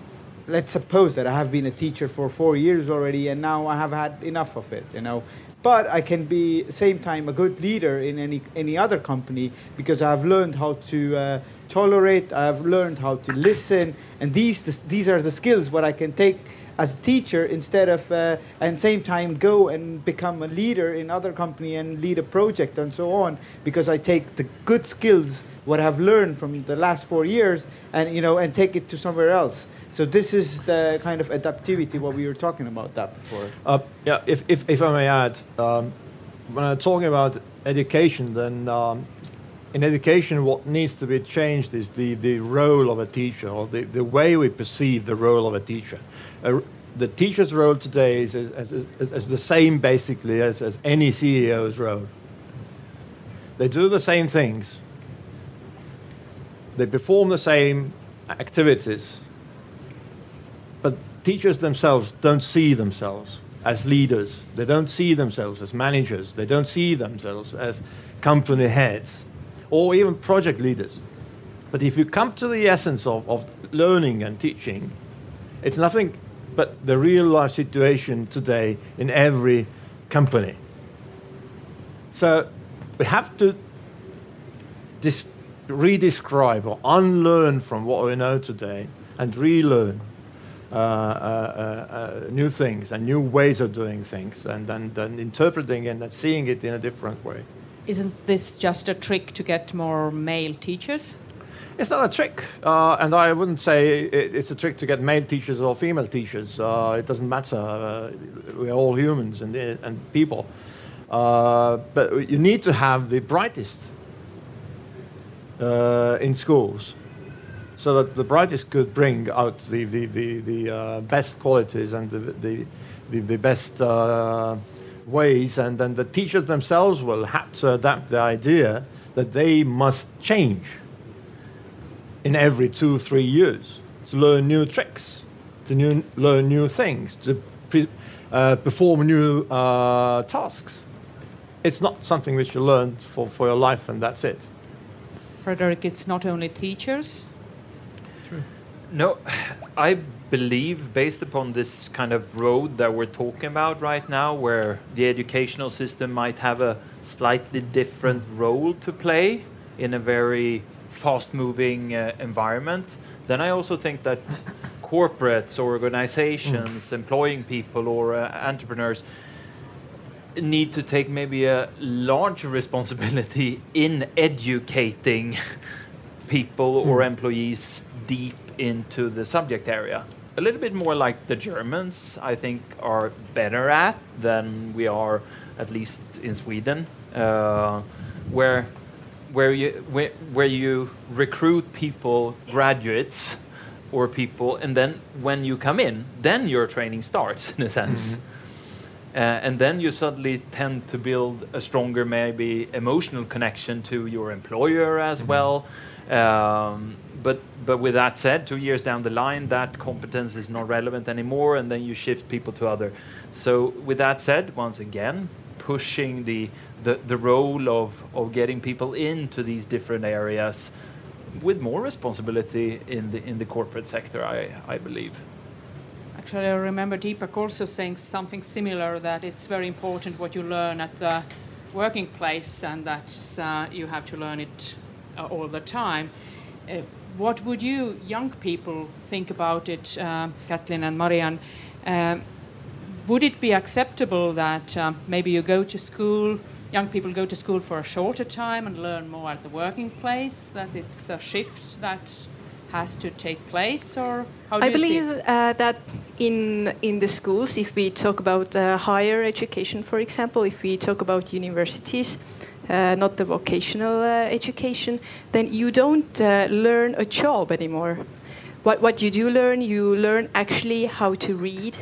Let's suppose that I have been a teacher for four years already, and now I have had enough of it. You know, but I can be same time a good leader in any any other company because I've learned how to uh, tolerate. I've learned how to listen, and these these are the skills what I can take as a teacher instead of uh, and same time go and become a leader in other company and lead a project and so on because I take the good skills what I've learned from the last four years and you know and take it to somewhere else. So this is the kind of adaptivity what we were talking about that before. Uh, yeah, if, if, if I may add, um, when I'm talking about education, then um, in education, what needs to be changed is the, the role of a teacher, or the, the way we perceive the role of a teacher. Uh, the teacher's role today is, is, is, is, the same basically as, as any CEO's role. They do the same things, they perform the same activities, but teachers themselves don't see themselves as leaders. They don't see themselves as managers. They don't see themselves as company heads or even project leaders. But if you come to the essence of, of learning and teaching, it's nothing but the real life situation today in every company. So we have to dis- redescribe or unlearn from what we know today and relearn uh, uh, uh, uh, new things and new ways of doing things and, and, and interpreting and seeing it in a different way. Isn't this just a trick to get more male teachers? It's not a trick, uh, and I wouldn't say it, it's a trick to get male teachers or female teachers. Uh, it doesn't matter. Uh, we're all humans and, and people. but you need to have the brightest in schools so that the brightest could bring out the, the, the, the uh, best qualities and the, the, the, the best uh, ways, and then the teachers themselves will have to adapt the idea that they must change in every two, three years to learn new tricks, to new, learn new things, to pre, uh, perform new uh, tasks. It's not something which you learn for, for your life and that's it. Fredrik, it's not only teachers, no, I believe, based upon this kind of road that we're talking about right now, where the educational system might have a slightly different role to play in a very fast moving uh, environment, then I also think that corporates or organizations mm. employing people or uh, entrepreneurs need to take maybe a larger responsibility in educating people mm. or employees deep into the subject area. A little bit more like the Germans, I think, are better at than we are, at least in Sweden, uh, where where you where, where you recruit people, graduates, or people, and then when you come in, then your training starts in a sense. Mm -hmm. Uh, and then you suddenly tend to build a stronger, maybe emotional connection to your employer as mm -hmm. well. Um, but but with that said, two years down the line, that competence is not relevant anymore, and then you shift people to other. So with that said, once again, pushing the role of, of getting people into these different areas with more responsibility in the in the corporate sector, I, I believe. Actually, I remember Deepak also saying something similar that it's very important what you learn at the working place and that uh, you have to learn it uh, all the time. Uh, what would you young people think about it, uh, Kätlin and Mari-Ann? Um, would it be acceptable that um, maybe you go to school, young people go to school for a shorter time and learn more at the working place, that it's a shift that has to take place, or how do I you believe uh, that in in the schools, if we talk about uh, higher education, for example, if we talk about universities, uh, not the vocational uh, education, then you don't uh, learn a job anymore. What, what you do learn, you learn actually how to read,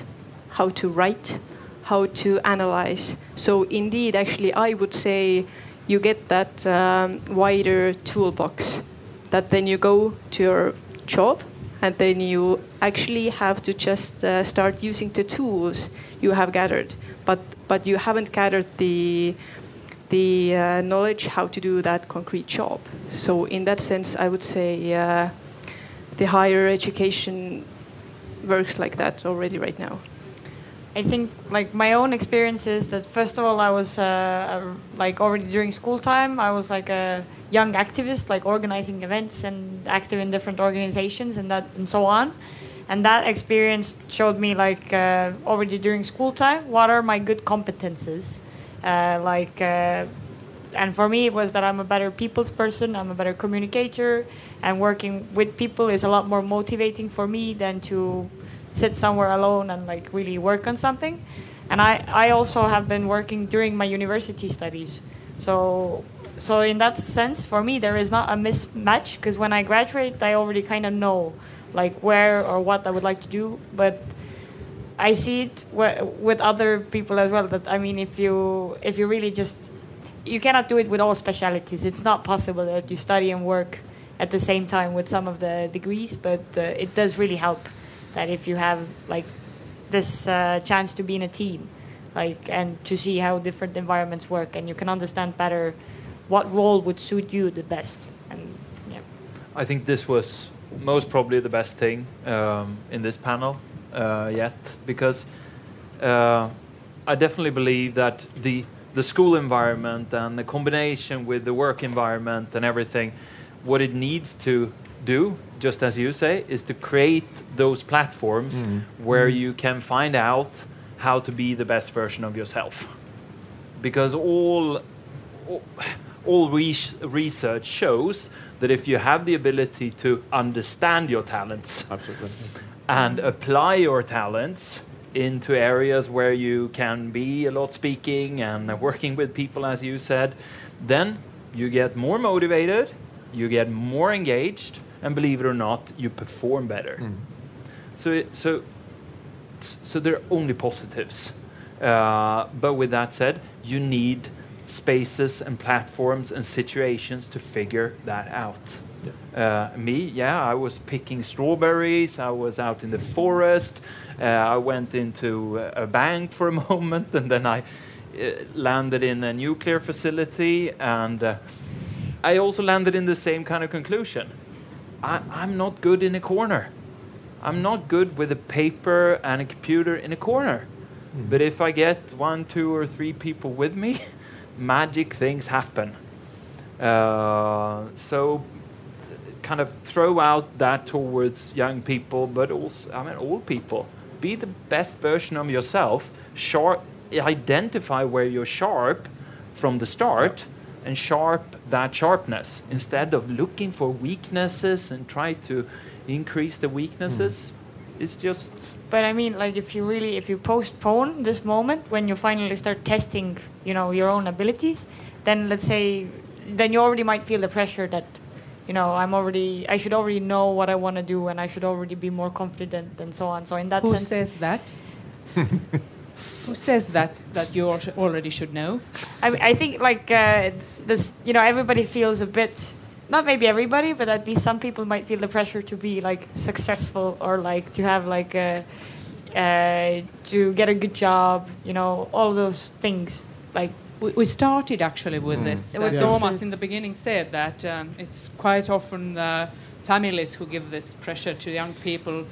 how to write, how to analyze. So, indeed, actually, I would say you get that um, wider toolbox that then you go to your job and then you actually have to just uh, start using the tools you have gathered but but you haven't gathered the the uh, knowledge how to do that concrete job. So in that sense, I would say uh, the higher education works like that already right now. I think like my own experience is that first of all I was uh, like already during school time I was like a young activist like organizing events and active in different organizations and that and so on and that experience showed me like uh, already during school time what are my good competences, uh, like. Uh, and for me, it was that I'm a better people's person. I'm a better communicator, and working with people is a lot more motivating for me than to sit somewhere alone and like really work on something. And I, I also have been working during my university studies. So so in that sense, for me, there is not a mismatch because when I graduate, I already kind of know like where or what I would like to do. But I see it with other people as well. That I mean, if you if you really just you cannot do it with all specialities. It's not possible that you study and work at the same time with some of the degrees, but uh, it does really help that if you have like this uh, chance to be in a team, like and to see how different environments work, and you can understand better what role would suit you the best. And yeah, I think this was most probably the best thing um, in this panel uh, yet because uh, I definitely believe that the the school environment and the combination with the work environment and everything, what it needs to do, just as you say, is to create those platforms mm. where mm. you can find out how to be the best version of yourself. Because all, all, all research shows that if you have the ability to understand your talents Absolutely. And apply your talents, into areas where you can be a lot speaking and working with people, as you said, then you get more motivated, you get more engaged, and believe it or not, you perform better. Mm. So, so, so there are only positives. Uh, but with that said, you need spaces and platforms and situations to figure that out. Yeah. Uh, me, yeah, I was picking strawberries. I was out in the forest. Uh, I went into a bank for a moment, and then I uh, landed in a nuclear facility, and uh, I also landed in the same kind of conclusion. I, I'm not good in a corner. I'm not good with a paper and a computer in a corner. Mm. But if I get one, two, or three people with me, magic things happen. Uh, so kind of throw out that towards young people, but also, I mean, all people. Be the best version of yourself. Sharp, identify where you're sharp from the start and sharp that sharpness instead of looking for weaknesses and try to increase the weaknesses. Mm. It's just. But I mean, like, if you really, if you postpone this moment when you finally start testing, you know, your own abilities, then let's say, then you already might feel the pressure that you know i'm already i should already know what i want to do and i should already be more confident and so on. So in that who sense who says that? Who says that that you already should know? I, I think like uh, this you know everybody feels a bit not maybe everybody but at least some people might feel the pressure to be like successful or like to have like a, uh, to get a good job you know all those things. Like we, we started actually with mm. this. Uh, yes. Toomas in the beginning said that um, it's quite often the families who give this pressure to young people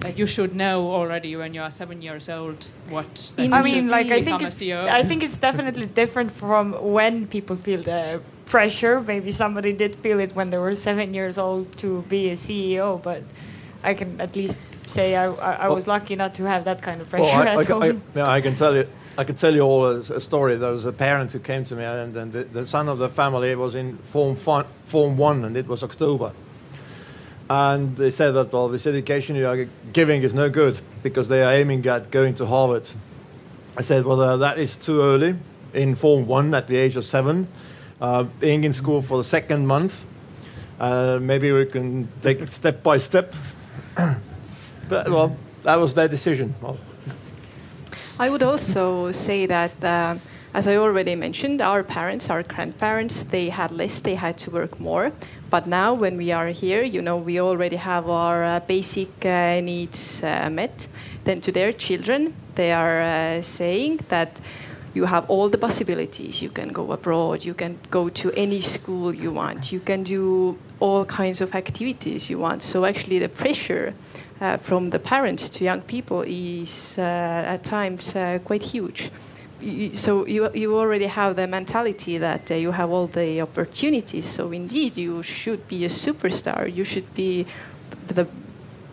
that you should know already when you are seven years old what I mean like I think it's I think it's definitely different from when people feel the pressure maybe somebody did feel it when they were seven years old to be a CEO but I can at least say I, I, I was lucky not to have that kind of pressure well, I, at home. I, yeah, I can tell you I could tell you all a, a, story. There was a parent who came to me, and, and the, the, son of the family was in Form, form 1, and it was October. And they said that, well, this education you are giving is no good because they are aiming at going to Harvard. I said, well, uh, that is too early in Form 1 at the age of seven, uh, being in school for the second month. Uh, maybe we can take it step by step. but, well, that was their decision. Well, I would also say that, uh, as I already mentioned, our parents, our grandparents, they had less, they had to work more. But now, when we are here, you know, we already have our uh, basic uh, needs uh, met. Then to their children, they are uh, saying that you have all the possibilities. You can go abroad, you can go to any school you want, you can do all kinds of activities you want. So, actually, the pressure uh, from the parents to young people is uh, at times uh, quite huge. so you, you already have the mentality that uh, you have all the opportunities. So indeed, you should be a superstar. You should be the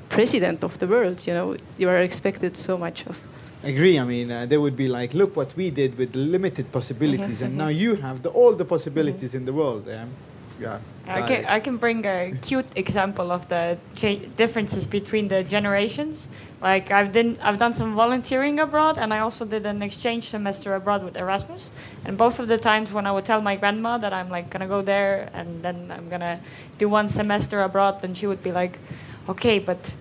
president of the world. You know, you are expected so much of. agree. I mean, uh, they would be like, look what we did with limited possibilities, and now you have the, all the possibilities in the world. Yeah. Yeah. I can, I can bring a cute example of the cha- differences between the generations. Like I've done, I've done some volunteering abroad, and I also did an exchange semester abroad with Erasmus. And both of the times when I would tell my grandma that I'm like gonna go there, and then I'm gonna do one semester abroad, then she would be like, "Okay, but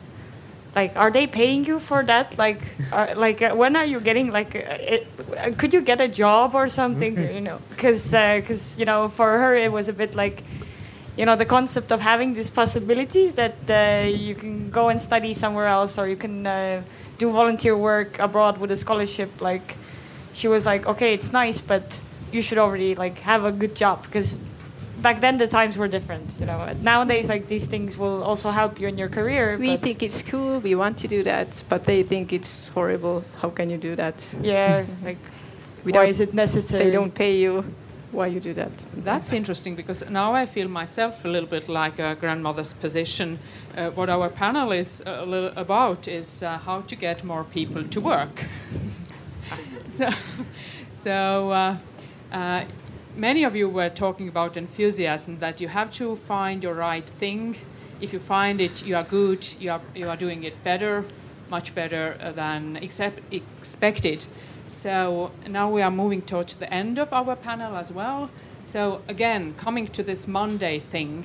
like are they paying you for that? Like are, like uh, when are you getting like uh, it, uh, could you get a job or something you know? Because because you know for her it was a bit like you know the concept of having these possibilities that uh, you can go and study somewhere else or you can uh, do volunteer work abroad with a scholarship. Like she was like okay it's nice but you should already like have a good job because back then the times were different you know nowadays like these things will also help you in your career We think it's cool. We want to do that, but they think it's horrible. How can you do that? Yeah, like We why is it necessary? They don't pay you. Why you do that? That's interesting because now I feel myself a little bit like a grandmother's position. Uh, what our panel is a little about is uh, how to get more people to work. so, so uh, uh, many of you were talking about enthusiasm that you have to find your right thing. If you find it, you are good. You are you are doing it better, much better uh, than accept, expected. So now we are moving towards the end of our panel as well. So again, coming to this Monday thing,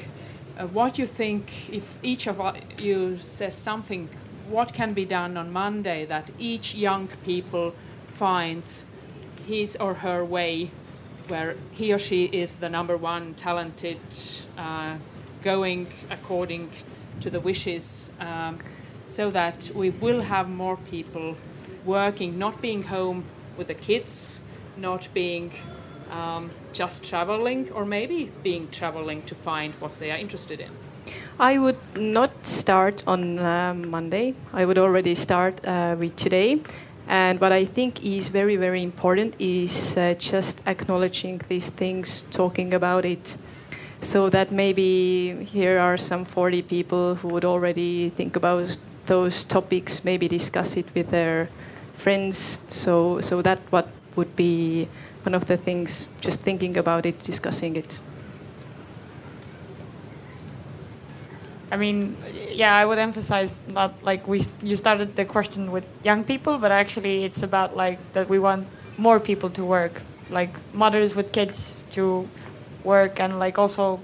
uh, what do you think if each of you says something, what can be done on Monday that each young people finds his or her way where he or she is the number one talented, uh, going according to the wishes, um, so that we will have more people working, not being home with the kids, not being um, just traveling, or maybe being traveling to find what they are interested in. I would not start on um, Monday. I would already start uh, with today. And what I think is very, very important is uh, just acknowledging these things, talking about it. So that maybe here are some 40 people who would already think about those topics, maybe discuss it with their friends. So, so that what would be one of the things, just thinking about it, discussing it. I mean, yeah, I would emphasize not like we you started the question with young people, but actually it's about like that we want more people to work, like mothers with kids to work, and like also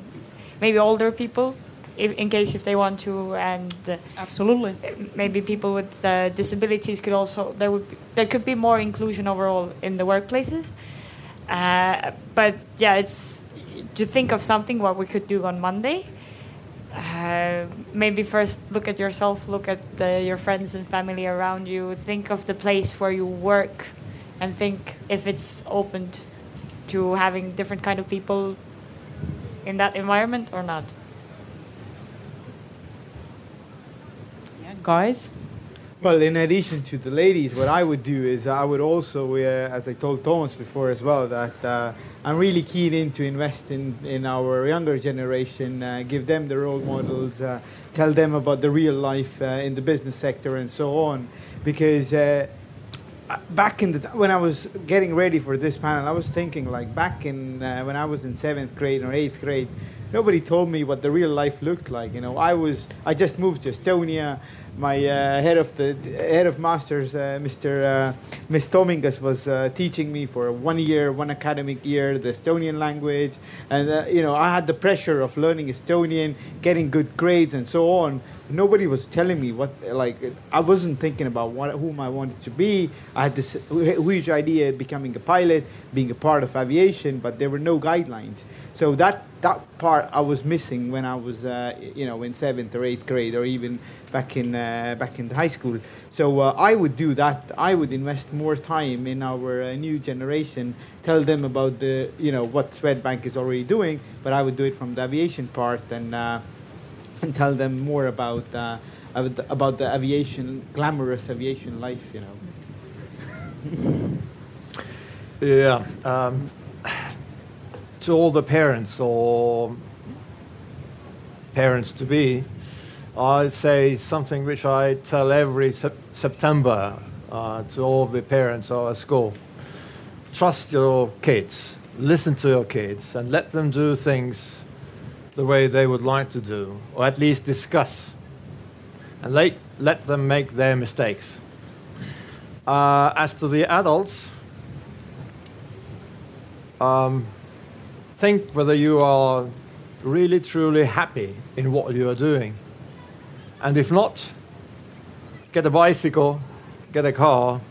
maybe older people, if, in case if they want to, and uh, Absolutely. maybe people with uh, disabilities could also there would be, there could be more inclusion overall in the workplaces. Uh, but yeah, it's to think of something what we could do on Monday. Uh, maybe first look at yourself, look at the, your friends and family around you. Think of the place where you work, and think if it's open to having different kind of people in that environment or not. Yeah, guys. Well, in addition to the ladies, what I would do is I would also, uh, as I told Toomas before as well, that uh, I'm really keen in to invest in, in our younger generation, uh, give them the role models, uh, tell them about the real life uh, in the business sector and so on. Because uh, uh, back in the when I was getting ready for this panel, I was thinking like back in uh, when I was in seventh grade or eighth grade, nobody told me what the real life looked like. You know, I was I just moved to Estonia. My uh, head of the head of masters, uh, Mr. Uh, Miss Tomingas, was teaching me for one year, one academic year, the Estonian language, and you know I had the pressure of learning Estonian, getting good grades, and so on nobody was telling me what like i wasn't thinking about what, whom i wanted to be. I had this huge idea of becoming a pilot being a part of aviation but there were no guidelines. So that that part i was missing when i was uh, you know in seventh or eighth grade or even back in uh, back in high school. So uh, i would do that. I would invest more time in our uh, new generation tell them about the you know what swedbank is already doing but i would do it from the aviation part and uh, and tell them more about uh, about the- aviation, glamorous aviation life. You know. Yeah. Um, to all the parents or parents to be, I'd say something which I tell every sep- September uh, to all the parents of a school. Trust your kids, listen to your kids, and let them do things the way they would like to do, or at least discuss. And let, let them make their mistakes. Uh, as to the adults, um, think whether you are really truly happy in what you are doing. And if not, get a bicycle, get a car,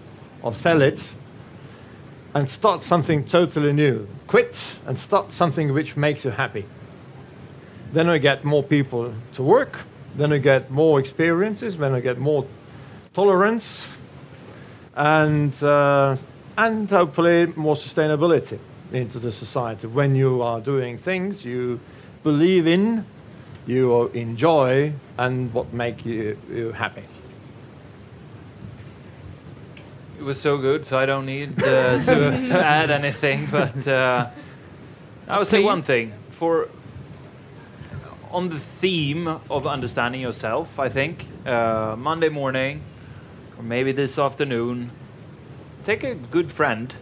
or sell it, and start something totally new. Quit and start something which makes you happy. Then I get more people to work, then I get more experiences, then I get more tolerance, and, uh, and hopefully more sustainability into the society. When you are doing things you believe in, you enjoy, and what make you, you happy. It was so good, so I don't need uh, to, to add anything. But uh, I would say one thing for on the theme of understanding yourself. I think uh, Monday morning, or maybe this afternoon, take a good friend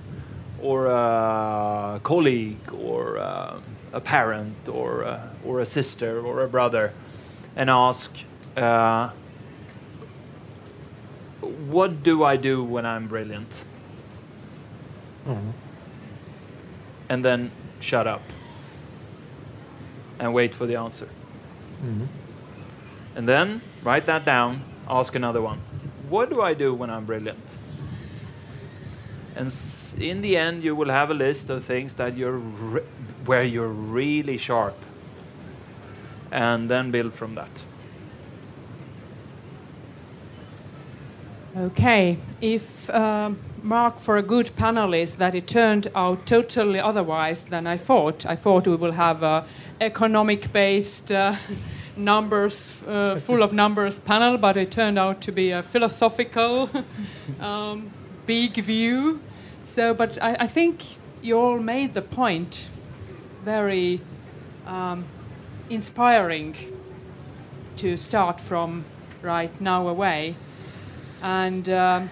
or a colleague or uh, a parent or a, or a sister or a brother and ask uh, what do I do when I'm brilliant? Mhm. And then shut up and wait for the answer. Mhm. And then write that down, ask another one. What do I do when I'm brilliant? And in the end, you will have a list of things that you're re- where you're really sharp, and then build from that. Okay, if um, mark for a good panel is that it turned out totally otherwise than I thought. I thought we will have a economic-based uh, numbers, uh, full of numbers panel, but it turned out to be a philosophical, um, big view. So, but I, I think you all made the point very um, inspiring to start from right now away. And um,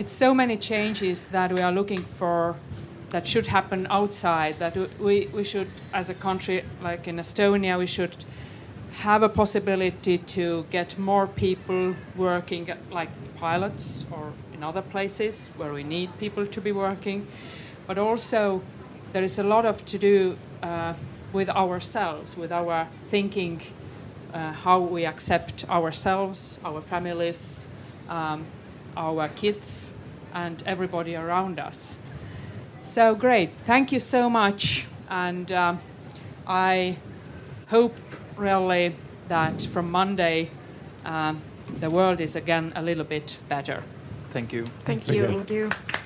it's so many changes that we are looking for that should happen outside, that we, we should, as a country like in Estonia, we should have a possibility to get more people working like pilots or in other places where we need people to be working. But also, there is a lot of to do uh, with ourselves, with our thinking, uh, how we accept ourselves, our families, um, our kids, and everybody around us. So great. Thank you so much. And um, I hope really that from Monday um, the world is again a little bit better. Thank you. Thank Thank you. you. Thank you.